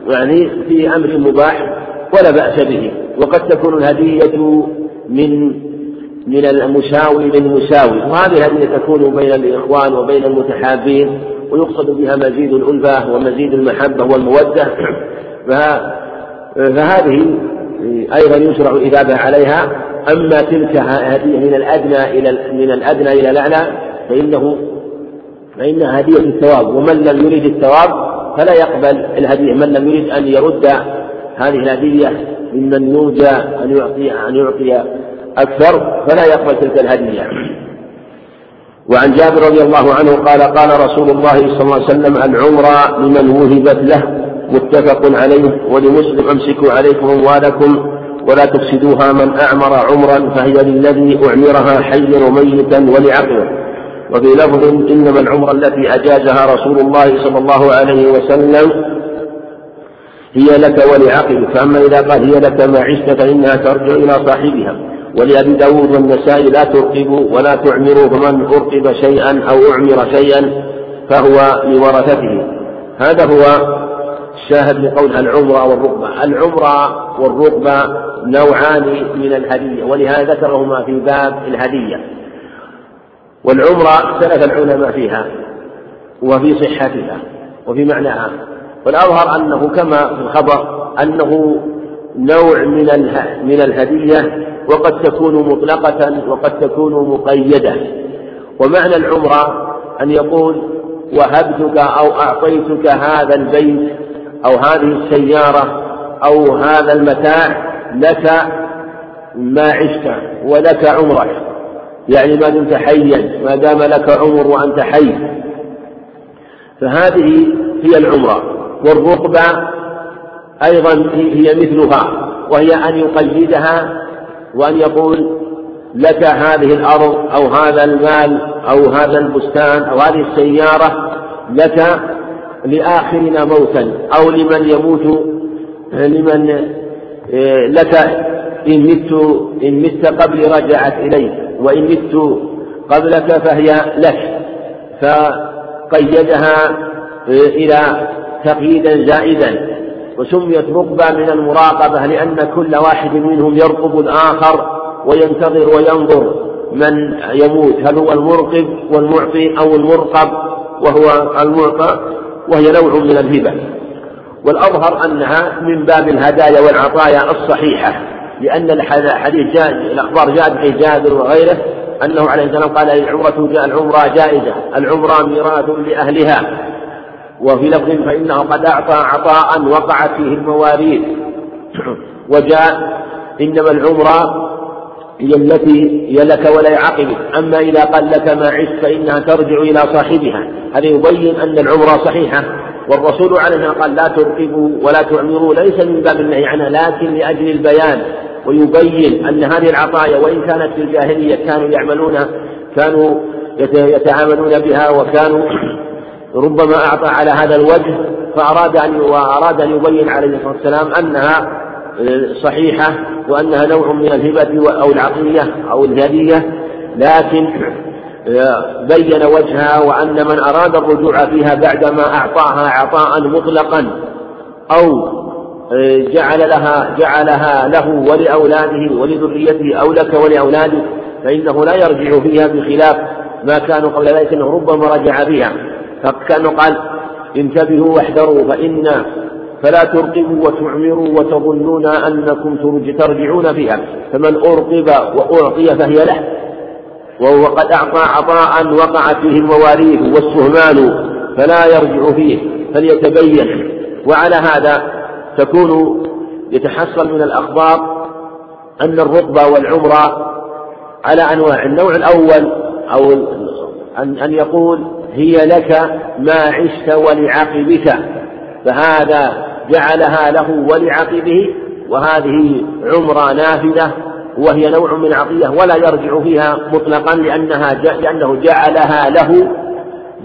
يعني في أمر مباح ولا بأس به. وقد تكون الهدية من من المساوي للمساوي وهذه الهدية تكون بين الإخوان وبين المتحابين ويقصد بها مزيد الألفة ومزيد المحبة والمودة. فهذه أيضا يشرع الإجابة عليها. أما تلك هدية من الأدنى إلى من الأدنى إلى الأعلى فإنه فإنها هدية الثواب ومن لم يرد الثواب فلا يقبل الهدية. من لم يرد أن يرد هذه الهدية ممن يرجى أن يعطي أن يعطي أكثر فلا يقبل تلك الهدية. وعن جابر رضي الله عنه قال قال رسول الله صلى الله عليه وسلم العمرة لمن وهبت له متفق عليه ولمسلم امسكوا عليكم أموالكم ولا تفسدوها من أعمر عمرا فهي للذي أعمرها حيا وميتا ولعقله وفي لفظ إنما العمره التي أجازها رسول الله صلى الله عليه وسلم هي لك ولعقلك. فأما إذا قال هي لك ما عشت فإنها ترجع إلى صاحبها. ولأبي داود والنسائي لا ترقبوا ولا تعمروا فمن أرقب شيئا أو أعمر شيئا فهو لورثته. هذا هو الشاهد لقول العمرة والرقبة. العمرة والرقبة نوعان من الهدية ولهذا ذكرهما في باب الهدية. والعمرة اختلف العلماء فيها وفي صحتها وفي معناها. والأظهر أنه كما في الخبر أنه نوع من من الهدية وقد تكون مطلقة وقد تكون مقيدة. ومعنى العمرة أن يقول وهبتك أو أعطيتك هذا البيت أو هذه السيارة أو هذا المتاع لك ما عشت ولك عمرك. يعني ما دمت حيا ما دام لك عمر وأنت حي. فهذه هي العمرة. والرقبة أيضا هي مثلها وهي أن يقيدها وأن يقول لك هذه الأرض أو هذا المال أو هذا البستان أو هذه السيارة لك لآخرنا موتا أو لمن يموت لمن لك إن مت إن مت قبل رجعت إليك وإن مت قبلك فهي لك. فقيدها إلى تقييدا زائدا. وسميت رقبة من المراقبة لأن كل واحد منهم يرقب الآخر وينتظر وينظر من يموت هل هو المرقب والمعطي أو المرقب وهو المعطى وهي نوع من الهبة. والأظهر أنها من باب الهدايا والعطايا الصحيحة لأن الحديث جاء الأخبار جاءت في جابر وغيره أنه عليه السلام قال العمرة جاء العمرة جائزة العمرة ميراث لأهلها. وفي لفظ فإنه قد أعطى عطاء وقعت فيه المواريث. وجاء إنما العمرة هي التي هي لك ولا يعقبك أما إذا قال لك ما عشت فإنها ترجع إلى صاحبها. هذا يبين أن العمرة صحيحة. والرسول عليه قال لا ترقبوا ولا تعمروا ليس من باب النهي عنها لكن لأجل البيان. ويبين أن هذه العطايا وإن كانت في الجاهلية كانوا يعملون كانوا يتعاملون بها وكانوا ربما أعطى على هذا الوجه فأراد أن وأراد أن يبين عليه الصلاة والسلام أنها صحيحة وأنها نوع من الهبة أو العطية أو الهدية لكن بين وجهها وأن من أراد الرجوع فيها بعدما أعطاها عطاء مطلقا أو جعل لها جعلها له ولأولاده ولذريته أو لك ولأولادك فإنه لا يرجع فيها بخلاف ما كانوا قبل ذلك أنه ربما رجع بها. فكأنه قال انتبهوا واحذروا فإن فلا ترقبوا وتعمروا وتظنون أنكم ترجعون فيها فمن أرقب وأعطي فهي له وهو قد أعطى عطاء وقعت فيه المواريث والسهمان فلا يرجع فيه فليتبين وعلى هذا تكون يتحصل من الأخبار أن الرطبة والعمرة على أنواع النوع الأول أو أن يقول هي لك ما عشت ولعقبك فهذا جعلها له ولعقبه وهذه عمرة نافذة وهي نوع من عطية ولا يرجع فيها مطلقا لأنها لأنه جعلها له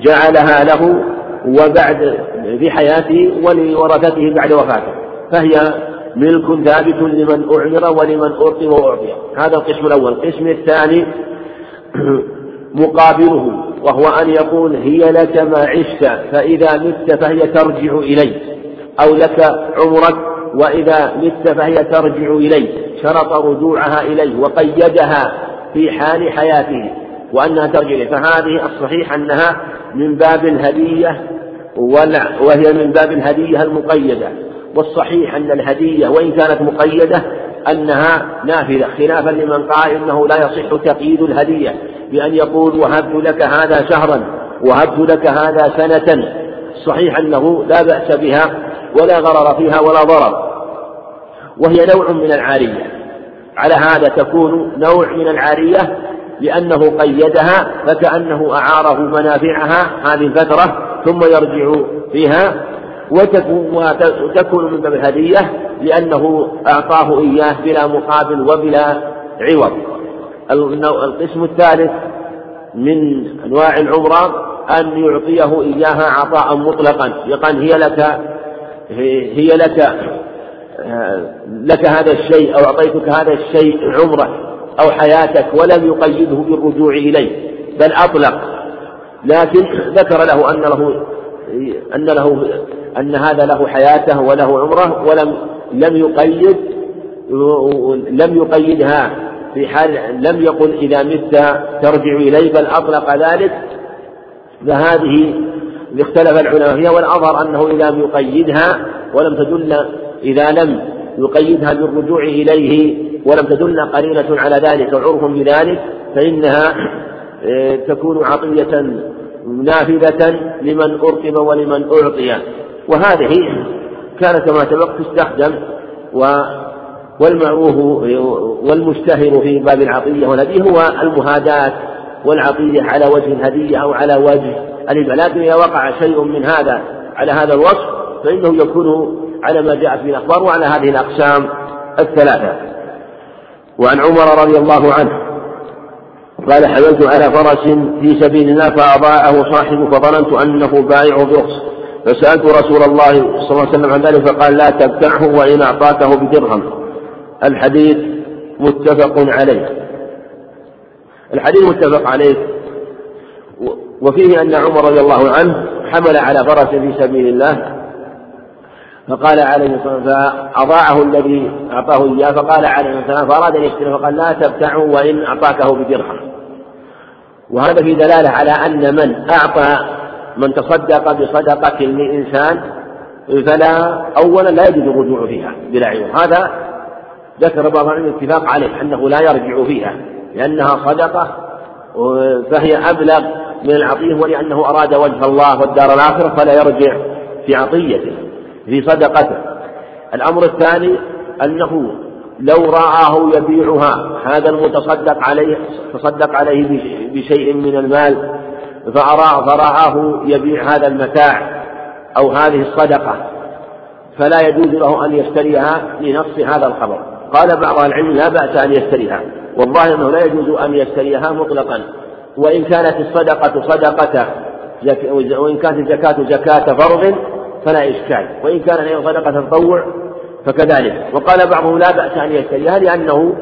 جعلها له وبعد في حياته ولورثته بعد وفاته فهي ملك ثابت لمن أعمر ولمن أعطي وأعطي. هذا القسم الأول. القسم الثاني مقابله وهو أن يقول هي لك ما عشت فإذا مت فهي ترجع إليك. أو لك عمرك وإذا مت فهي ترجع إليك. شرط رجوعها إليه وقيدها في حال حياته وأنها ترجع إليه. فهذه الصحيح أنها من باب الهدية وهي من باب الهدية المقيدة. والصحيح أن الهدية وإن كانت مقيدة أنها نافذة خلافا لمن قال إنه لا يصح تقييد الهدية بأن يقول وهبت لك هذا شهرا وهبت لك هذا سنة. صحيح أنه لا بأس بها ولا غرر فيها ولا ضرر. وهي نوع من العارية. على هذا تكون نوع من العارية لأنه قيدها فكأنه أعاره منافعها هذه الفترة ثم يرجع فيها وتكون من باب الهدية لأنه أعطاه إياه بلا مقابل وبلا عوض. القسم الثالث من أنواع العمرة أن يعطيه إياها عطاء مطلقا. يقال هي لك هي لك لك هذا الشيء أو أعطيتك هذا الشيء عمرك أو حياتك ولم يقيده بالرجوع إليه بل أطلق. لكن ذكر له أن له أن له أن هذا له حياته وله عمره ولم لم يقيد لم يقيدها في حال لم يقل إذا مت ترجع إلي بل أطلق ذلك. فهذه اختلف العلماء فيها والأظهر أنه إذا لم يقيدها ولم تدل إذا لم يقيدها بالرجوع إليه ولم تدل قرينة على ذلك وعرف بذلك فإنها آه، تكون عطية نافذة لمن أرقب ولمن أعطي. وهذه كان كما سبق تستخدم و والمعروف والمشتهر في باب العطية والهدية هو المهاداة والعطية على وجه الهدية أو على وجه الهبة لكن إذا وقع شيء من هذا على هذا الوصف فإنه يكون على ما جاءت به الأخبار وعلى هذه الأقسام الثلاثة. وعن عمر رضي الله عنه قال حملت على فرس في سبيل الله فأضاعه صاحبه فظننت أنه بائع برخص فسألت رسول الله صلى الله عليه وسلم عن ذلك فقال لا تبتعه وإن أعطاكه بدرهم. الحديث متفق عليه. الحديث متفق عليه. وفيه أن عمر رضي الله عنه حمل على فرس في سبيل الله. فقال عليه الصلاة والسلام فأضاعه الذي أعطاه إياه. فقال عليه الصلاة والسلام فأراد أن يشتريه. فقال لا تبتعه وإن أعطاكه بدرهم. وهذا في دلالة على أن من أعطى من تصدق بصدقة لإنسان فلا أولا لا يجوز الرجوع فيها بلا عوض هذا ذكر بعض العلم الاتفاق عليه أنه لا يرجع فيها لأنها صدقة فهي أبلغ من العطية ولأنه أراد وجه الله والدار الآخرة فلا يرجع في عطيته في صدقته. الأمر الثاني أنه لو رآه يبيعها هذا المتصدق عليه تصدق عليه بشيء من المال فرآه يبيع هذا المتاع أو هذه الصدقة فلا يجوز له أن يشتريها لنص هذا الخبر. قال بعض العلم لا بأس أن يشتريها. والله أنه لا يجوز أن يشتريها مطلقا. وإن كانت الصدقة صدقة وإن كانت الزكاة زكاة فرض فلا إشكال. وإن كان هي صدقة تطوع فكذلك. وقال بعضهم لا بأس أن يشتريها لأنه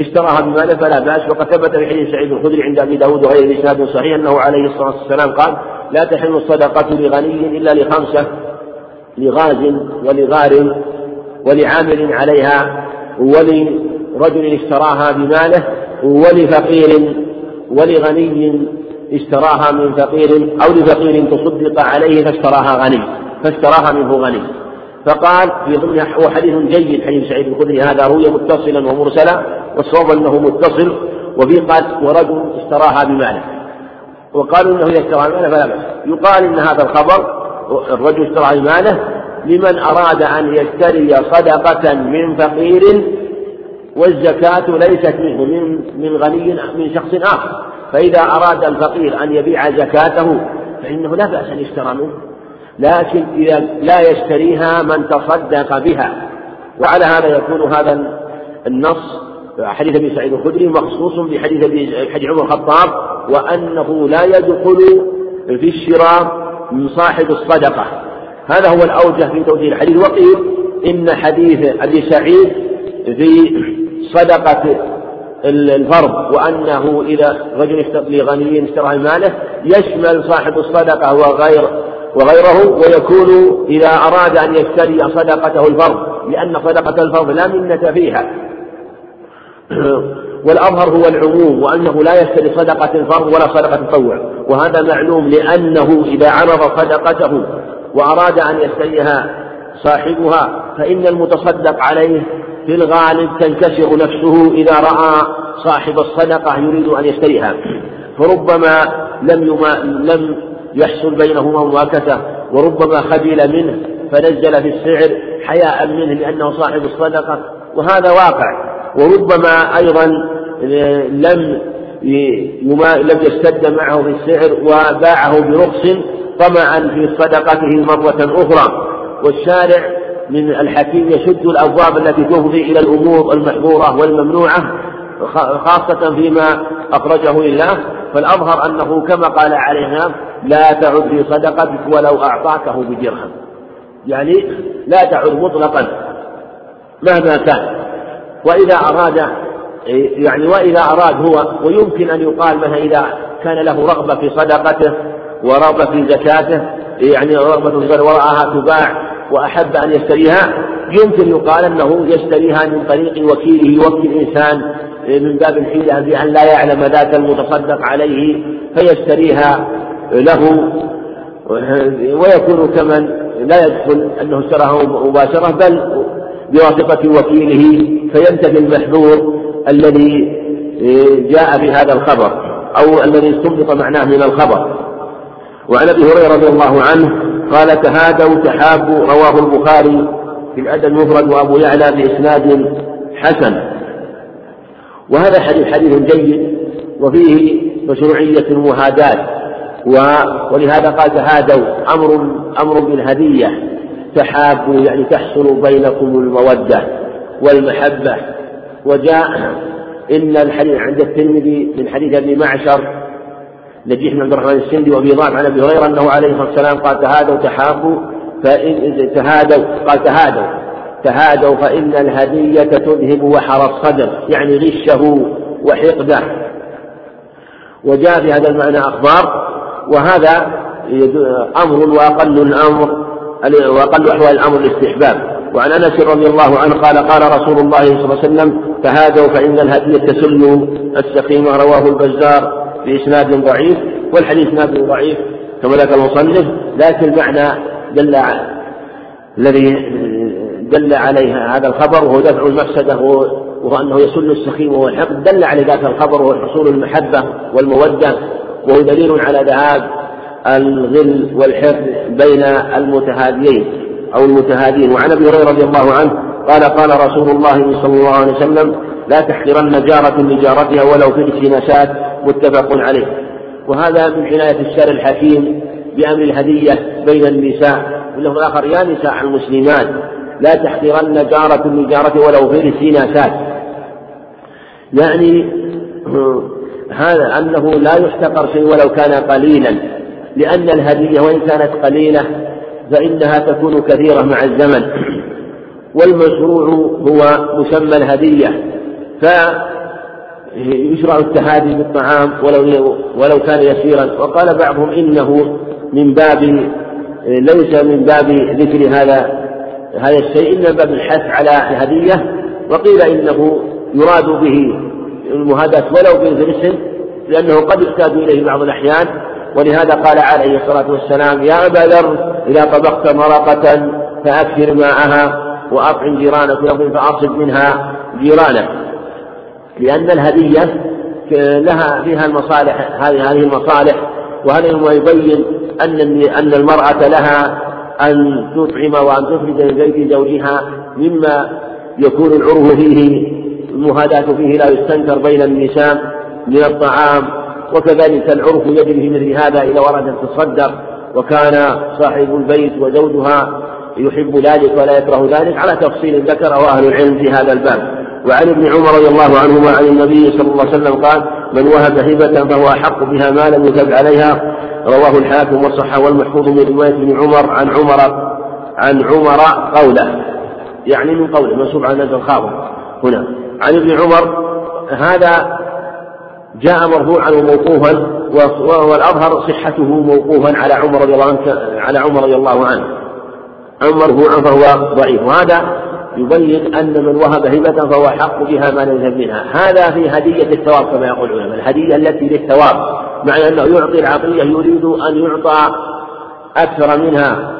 اشتراها بماله فلا بأس. وقد ثبت في حديث سعيد الخدري عند أبي داود وغيره إسناد صحيح أنه عليه الصلاة والسلام قال لا تحل الصدقة لغني إلا لخمسة لغاز ولغار ولعامل عليها ولرجل اشتراها بماله ولفقير ولغني اشتراها من فقير أو لفقير تصدق عليه فاشتراها غني فاشتراها منه غني. فقال في ضمن هو حديث جيد حديث سعيد الخدري هذا روي متصلا ومرسلا والصواب أنه متصل وفي قال ورجل اشتراها بماله. وقالوا إنه إذا اشتراها بماله فلا بأس. يقال إن هذا الخبر الرجل اشترى ماله لمن أراد أن يشتري صدقة من فقير والزكاة ليست منه من من غني من شخص آخر. فإذا أراد الفقير أن يبيع زكاته فإنه لا بأس أن يشترى منه. لكن إذا لا يشتريها من تصدق بها. وعلى هذا يكون هذا النص حديث أبي سعيد الخدري مخصوص بحديث حديث عمر الخطاب وأنه لا يدخل في الشراء من صاحب الصدقة. هذا هو الأوجه في توجيه الحديث. وقيل إن حديث أبي سعيد في صدقة الفرض وأنه إذا رجل لغني اشترى ماله يشمل صاحب الصدقة وغير وغيره ويكون إذا أراد أن يشتري صدقته الفرض لأن صدقة الفرض لا منة فيها. والأظهر هو العموم وأنه لا يشتري صدقة الفرض ولا صدقة التطوع. وهذا معلوم لأنه إذا عرض صدقته وأراد أن يشتريها صاحبها فإن المتصدق عليه في الغالب تنكسر نفسه إذا رأى صاحب الصدقة يريد أن يشتريها. فربما لم لم يحصل بينهما مواكسة وربما خجل منه فنزل في السعر حياء منه لأنه صاحب الصدقة وهذا واقع. وربما أيضا لم لم يشتد معه في السعر وباعه برخص طمعا في صدقته مرة أخرى. والشارع من الحكيم يشد الأبواب التي تفضي إلى الأمور المحظورة والممنوعة خاصة فيما أخرجه لله. فالأظهر أنه كما قال علينا لا تعد في صدقتك ولو أعطاكه بدرهم يعني لا تعد مطلقا مهما كان. وإذا أراد يعني وإذا أراد هو ويمكن أن يقال مثلا إذا كان له رغبة في صدقته ورغبة في زكاته يعني رغبة في ورآها تباع وأحب أن يشتريها يمكن يقال أنه يشتريها من طريق وكيله يوكل إنسان من باب الحيلة بأن لا يعلم ذاك المتصدق عليه فيشتريها له ويكون كمن لا يدخل أنه اشتراها مباشرة بل بواسطة وكيله فينتفي المحذور الذي جاء في هذا الخبر أو الذي استنبط معناه من الخبر. وعن أبي هريرة رضي الله عنه قال تهادوا تحابوا رواه البخاري في الأدب المفرد وأبو يعلى بإسناد حسن. وهذا حديث حديث جيد وفيه مشروعية المهاداة ولهذا قال تهادوا أمر أمر بالهدية تحابوا يعني تحصل بينكم المودة والمحبة. وجاء إن الحديث عند الترمذي من حديث أبي معشر نجيح بن عبد الرحمن السندي وأبي ضاع عن أبي هريرة أنه عليه الصلاة والسلام قال تهادوا تحابوا فإن تهادوا قال تهادوا تهادوا فإن الهدية تذهب وحر الصدر يعني غشه وحقده. وجاء في هذا المعنى أخبار وهذا أمر وأقل الأمر وأقل أحوال الأمر الاستحباب. وعن أنس رضي الله عنه قال قال رسول الله صلى الله عليه وسلم تهادوا فإن الهدية تسل السقيمة رواه البزار بإسناد ضعيف والحديث نابل ضعيف كما ذكر المصنف لكن المعنى دل الذي دل عليها هذا الخبر وهو دفع المفسدة وهو أنه يسل السخيم وهو الحق دل على ذاك الخبر وهو حصول المحبة والمودة. وهو دليل على ذهاب الغل والحقد بين المتهاديين أو المتهادين. وعن أبي هريرة رضي الله عنه قال قال رسول الله صلى الله عليه وسلم لا تحقرن جارة لجارتها ولو في الكناسات متفق عليه. وهذا من عناية الشارع الحكيم بأمر الهدية بين النساء. واللفظ الآخر يا نساء المسلمات لا تحقرن جارة لجارته ولو في السيناسات يعني هذا أنه لا يحتقر شيء ولو كان قليلا لأن الهدية وإن كانت قليلة فإنها تكون كثيرة مع الزمن. والمشروع هو مسمى الهدية فيشرع التهادي بالطعام ولو ولو كان يسيرا. وقال بعضهم إنه من باب ليس من باب ذكر هذا هذا الشيء إلا باب الحث على الهدية. وقيل إنه يراد به المهاداة ولو بالفرس لأنه قد يحتاج إليه بعض الأحيان. ولهذا قال عليه الصلاة والسلام يا أبا ذر إذا طبخت مرقة فأكثر ماءها وأطعم جيرانك فأصب منها جيرانك لأن الهدية لها فيها المصالح هذه هذه المصالح. وهذا ما يبين أن أن المرأة لها أن تطعم وأن تخرج من بيت زوجها مما يكون العرف فيه المهاداة فيه لا يستنكر بين النساء من الطعام وكذلك العرف يجري في مثل هذا إذا ورد أن تصدق وكان صاحب البيت وزوجها يحب ذلك ولا يكره ذلك على تفصيل ذكره أهل العلم في هذا الباب. وعن ابن عمر رضي الله عنهما عن النبي صلى الله عليه وسلم قال من وهب هبة فهو أحق بها ما لم يثب عليها. رواه الحاكم وصح والمحفوظ من رواية ابن عمر عن عمر عن عمر قوله يعني من قوله منسوب نزل الخاطر هنا. عن ابن عمر هذا جاء مرفوعا وموقوفا وهو الأظهر صحته موقوفا على عمر رضي الله عنه على عمر رضي الله عنه. أما مرفوعا فهو ضعيف. وهذا يبين أن من وهب هبة فهو حق بها ما لم منها. هذا في هدية الثواب كما يقول العلماء. الهدية التي للثواب مع أنه يعطي العطية يريد أن يعطى أكثر منها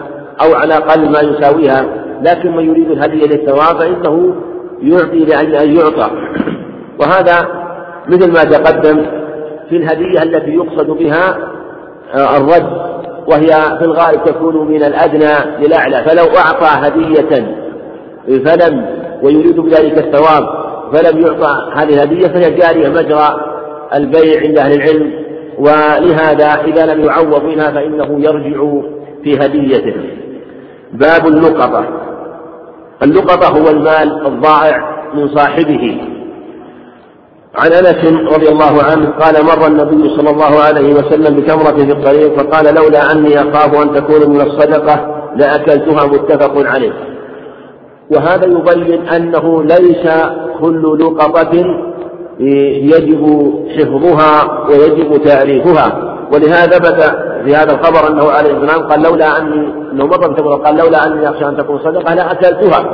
أو على الأقل ما يساويها. لكن من يريد الهدية للثواب فإنه يعطي لأجل أن يعطى. وهذا مثل ما تقدم في الهدية التي يقصد بها آه، الرد وهي في الغالب تكون من الأدنى للأعلى. فلو أعطى هدية فلم ويريد بذلك الثواب فلم يعطى هذه الهدية فهي جارية مجرى البيع عند أهل العلم. ولهذا إذا لم يعوض منها فإنه يرجع في هديته. باب اللقطة اللقطة هو المال الضائع من صاحبه عن أنس رضي الله عنه قال مر النبي صلى الله عليه وسلم بتمرة في الطريق فقال لولا أني أخاف أن تكون من الصدقة لأكلتها متفق عليه. وهذا يبين أنه ليس كل لقطة يجب حفظها ويجب تعريفها ولهذا ثبت في هذا الخبر أنه عليه السلام قال لولا اني انه مر بتمرة قال لولا اني اخشى أن تكون صدقة لاكلتها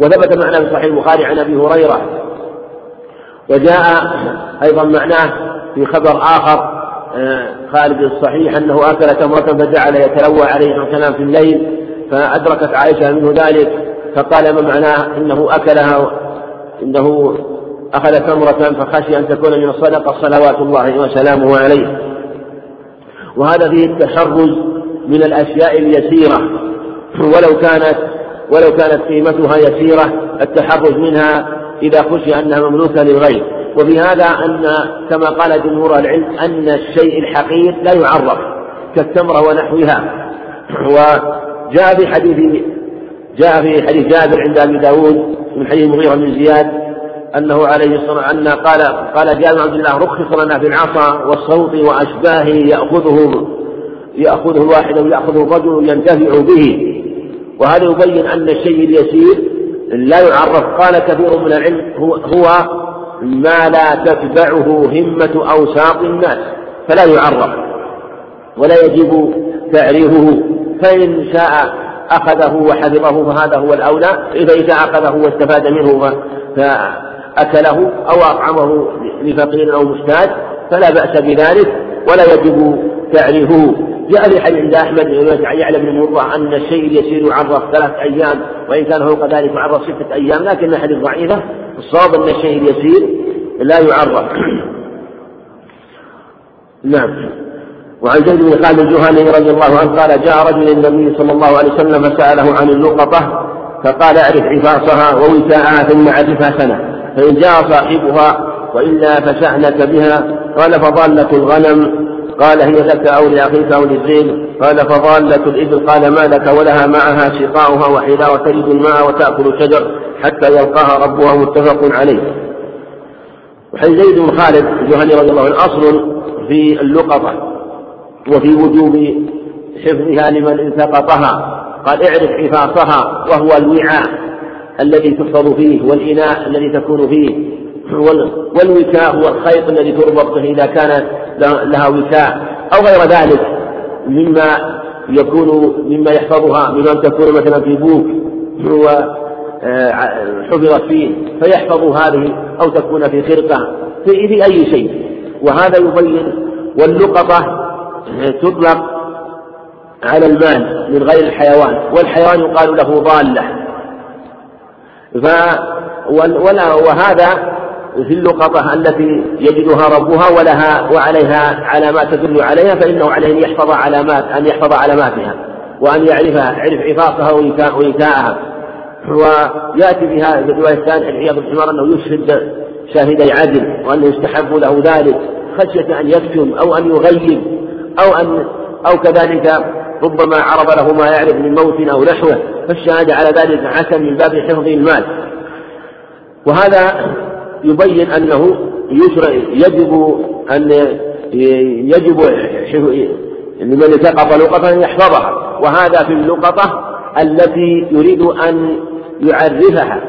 وثبت معناه في صحيح البخاري عن أبي هريرة. وجاء أيضا معناه في خبر آخر آه، خالد الصحيح أنه أكل تمرة فجعل يتلوى عليه السلام في الليل فأدركت عائشة منه ذلك فقال ما معناه؟ إنه أكلها إنه أخذ تمرة فخشي أن تكون من الصدقة صلوات الله وسلامه عليه. وهذا فيه التحرز من الأشياء اليسيرة. ولو كانت ولو كانت قيمتها يسيرة التحرز منها إذا خشي أنها مملوكة للغير. وفي هذا أن كما قال جمهور العلم أن الشيء الحقير لا يعرف كالتمرة ونحوها. وجاء في حديث جاء في حديث جابر عند أبي داود من حديث المغيرة بن زياد أنه عليه الصلاة أن قال قال جابر عبد الله رخص لنا في العصا والصوت وأشباهه يأخذه يأخذه الواحد أو يأخذه الرجل ينتفع به. وهذا يبين أن الشيء اليسير لا يعرف. قال كثير من العلم هو, هو ما لا تتبعه همة أوساط الناس فلا يعرف ولا يجب تعريفه. فإن شاء أخذه وحفظه فهذا هو الأولى. إذا شاء أخذه واستفاد منه فأكله أو أطعمه لفقير أو مشتاج فلا بأس بذلك ولا يجب تعريفه. جاء في حديث أحمد يعلم بن مرة أن الشيء اليسير يعرف ثلاث أيام وإن كان فوق ذلك يعرف ستة أيام لكن حديث ضعيفة الصواب أن الشيء اليسير لا يعرف. نعم. وعن زيد بن خالد الجهني رضي الله عنه قال جاء رجل النبي صلى الله عليه وسلم فسأله عن اللقطة فقال اعرف عفاصها ووساءها ثم عرفها سنة. فإن جاء صاحبها وإلا فشأنك بها قال فضالة الغنم. قال هي لك أو لأخيك أو للزين. قال فضالة الإبل قال ما لك ولها معها سقاؤها وحذاء وتلد الماء وتأكل الشجر حتى يلقاها ربها متفق عليه. وحديث زيد بن خالد الجهني رضي الله عنه أصل في اللقطة وفي وجوب حفظها لمن التقطها. قال اعرف حفاظها وهو الوعاء. الذي تحفظ فيه والإناء الذي تكون فيه والوكاء هو الخيط الذي تربط به إذا كان لها وكاء أو غير ذلك مما يكون مما يحفظها مما تكون مثلا في بوك وحفظت فيه فيحفظ هذه أو تكون في خرقة في, في أي شيء. وهذا يبين واللقطة تطلق على المال من غير الحيوان والحيوان يقال له ضالة. ف وهذا في اللقطة التي يجدها ربها ولها وعليها علامات تدل عليها فإنه عليه أن يحفظ علامات أن يحفظ علاماتها وأن يعرفها يعرف عفافها وإيتاءها ويأتي بها في الرواية الثانية العياذ بالحمار أنه يشهد شاهدي عدل وأنه يستحب له ذلك خشية أن يكتم أو أن يغيب أو أن أو كذلك ربما عرض له ما يعرف من موت أو نحوه فالشهادة على ذلك حسن من باب حفظ المال. وهذا يبين أنه يجب أن يجب لمن التقط لقطة أن يحفظها. وهذا في اللقطة التي يريد أن يعرفها.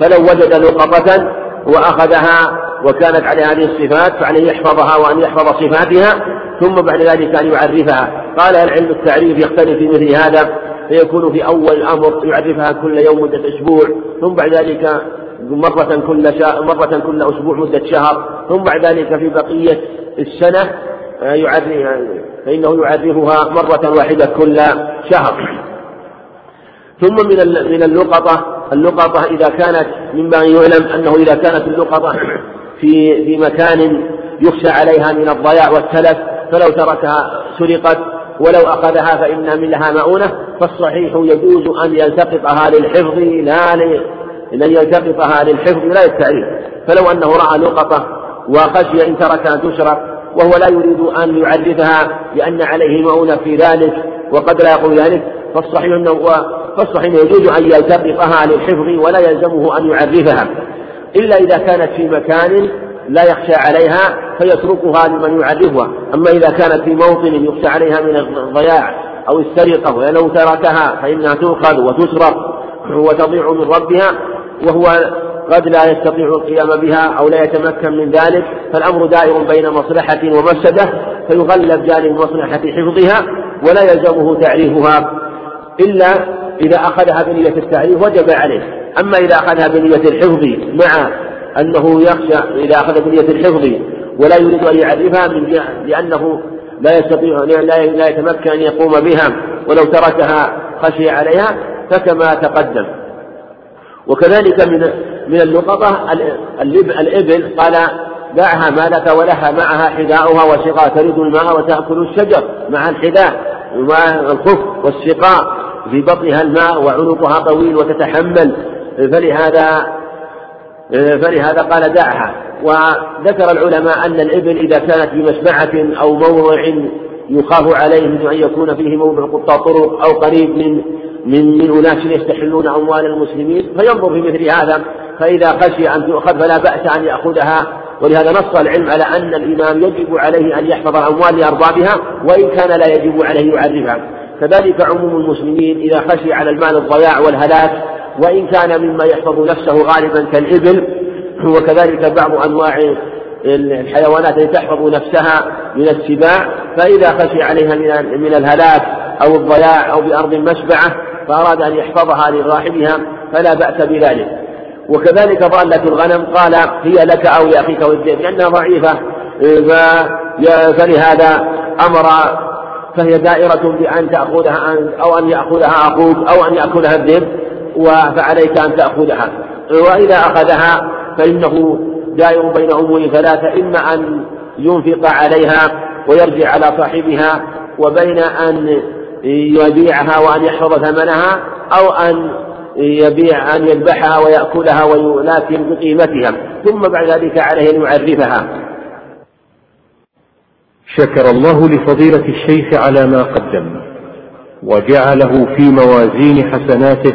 فلو وجد لقطة وأخذها وكانت عليها هذه الصفات فعليه يحفظها وأن يحفظ صفاتها ثم بعد ذلك أن يعرفها. قال العلم التعريف يختلف في مثل هذا؟ فيكون في أول الأمر يعرفها كل يوم مدة أسبوع ثم بعد ذلك مرة كل مرة كل أسبوع مدة شهر ثم بعد ذلك في بقية السنة آه، يعرف فإنه يعرفها مرة واحدة كل شهر. ثم من من اللقطة اللقطة إذا كانت مما يعلم أنه إذا كانت اللقطة في في مكان يخشى عليها من الضياع والتلف فلو تركها سرقت ولو أخذها فإن من لها مؤونة فالصحيح يجوز أن يلتقطها للحفظ لا لأن يلتقطها للحفظ لا للتعريف فلو أنه رأى لقطة وخشي إن تركها تشرب وهو لا يريد أن يعرفها لأن عليه مؤونة في ذلك وقد لا يقول ذلك فالصحيح أنه فالصحيح يجوز أن يلتقطها للحفظ ولا يلزمه أن يعرفها. إلا إذا كانت في مكان لا يخشى عليها فيتركها لمن يعرفها. أما إذا كانت في موطن يخشى عليها من الضياع أو السرقة ولو تركها فإنها تؤخذ وتسرق وتضيع من ربها وهو قد لا يستطيع القيام بها أو لا يتمكن من ذلك فالأمر دائر بين مصلحة ومفسدة فيغلب جانب مصلحة حفظها ولا يلزمه تعريفها. إلا إذا أخذها بنية التعريف وجب عليه. أما إذا أخذها بنية الحفظ مع أنه يخشى إذا أخذ بنية الحفظ ولا يريد أن يعرفها من لأنه لا يستطيع لا يتمكن أن يقوم بها ولو تركها خشي عليها فكما تقدم. وكذلك من من اللقطة الإبل قال دعها ما لك ولها معها حذاؤها وسقاء تريد الماء وتأكل الشجر مع الحذاء ومع الخف والسقاء في بطنها الماء وعنقها طويل وتتحمل فلهذا فلهذا قال دعها. وذكر العلماء أن الإبل إذا كانت بمسمعة أو موضع يخاف عليه من أن يكون فيه موضع قطاع طرق أو قريب من من من أناس يستحلون أموال المسلمين. فينظر في مثل هذا. فإذا خشي أن تؤخذ فلا بأس أن يأخذها. ولهذا نص العلم على أن الإمام يجب عليه أن يحفظ الأموال لأربابها وإن كان لا يجب عليه يعرفها. كذلك عموم المسلمين إذا خشي على المال الضياع والهلاك وإن كان مما يحفظ نفسه غالبا كالإبل وكذلك بعض أنواع الحيوانات التي تحفظ نفسها من السباع فإذا خشي عليها من من الهلاك أو الضياع أو بأرض مشبعة فأراد أن يحفظها لراحلها فلا بأس بذلك. وكذلك ضالة الغنم قال هي لك أو لأخيك والذئب لأنها ضعيفة. فلهذا أمر فهي دائرة بأن تأخذها أو أن يأخذها أخوك أو أن يأكلها الذئب فعليك أن تأخذها. وإذا أخذها فإنه دائر بين أمور ثلاثة إما أن ينفق عليها ويرجع على صاحبها وبين أن يبيعها وأن يحفظ ثمنها أو أن يبيع أن يذبحها ويأكلها ولكن بقيمتها. ثم بعد ذلك عليه أن يعرفها. شكر الله لفضيلة الشيخ على ما قدم وجعله في موازين حسناته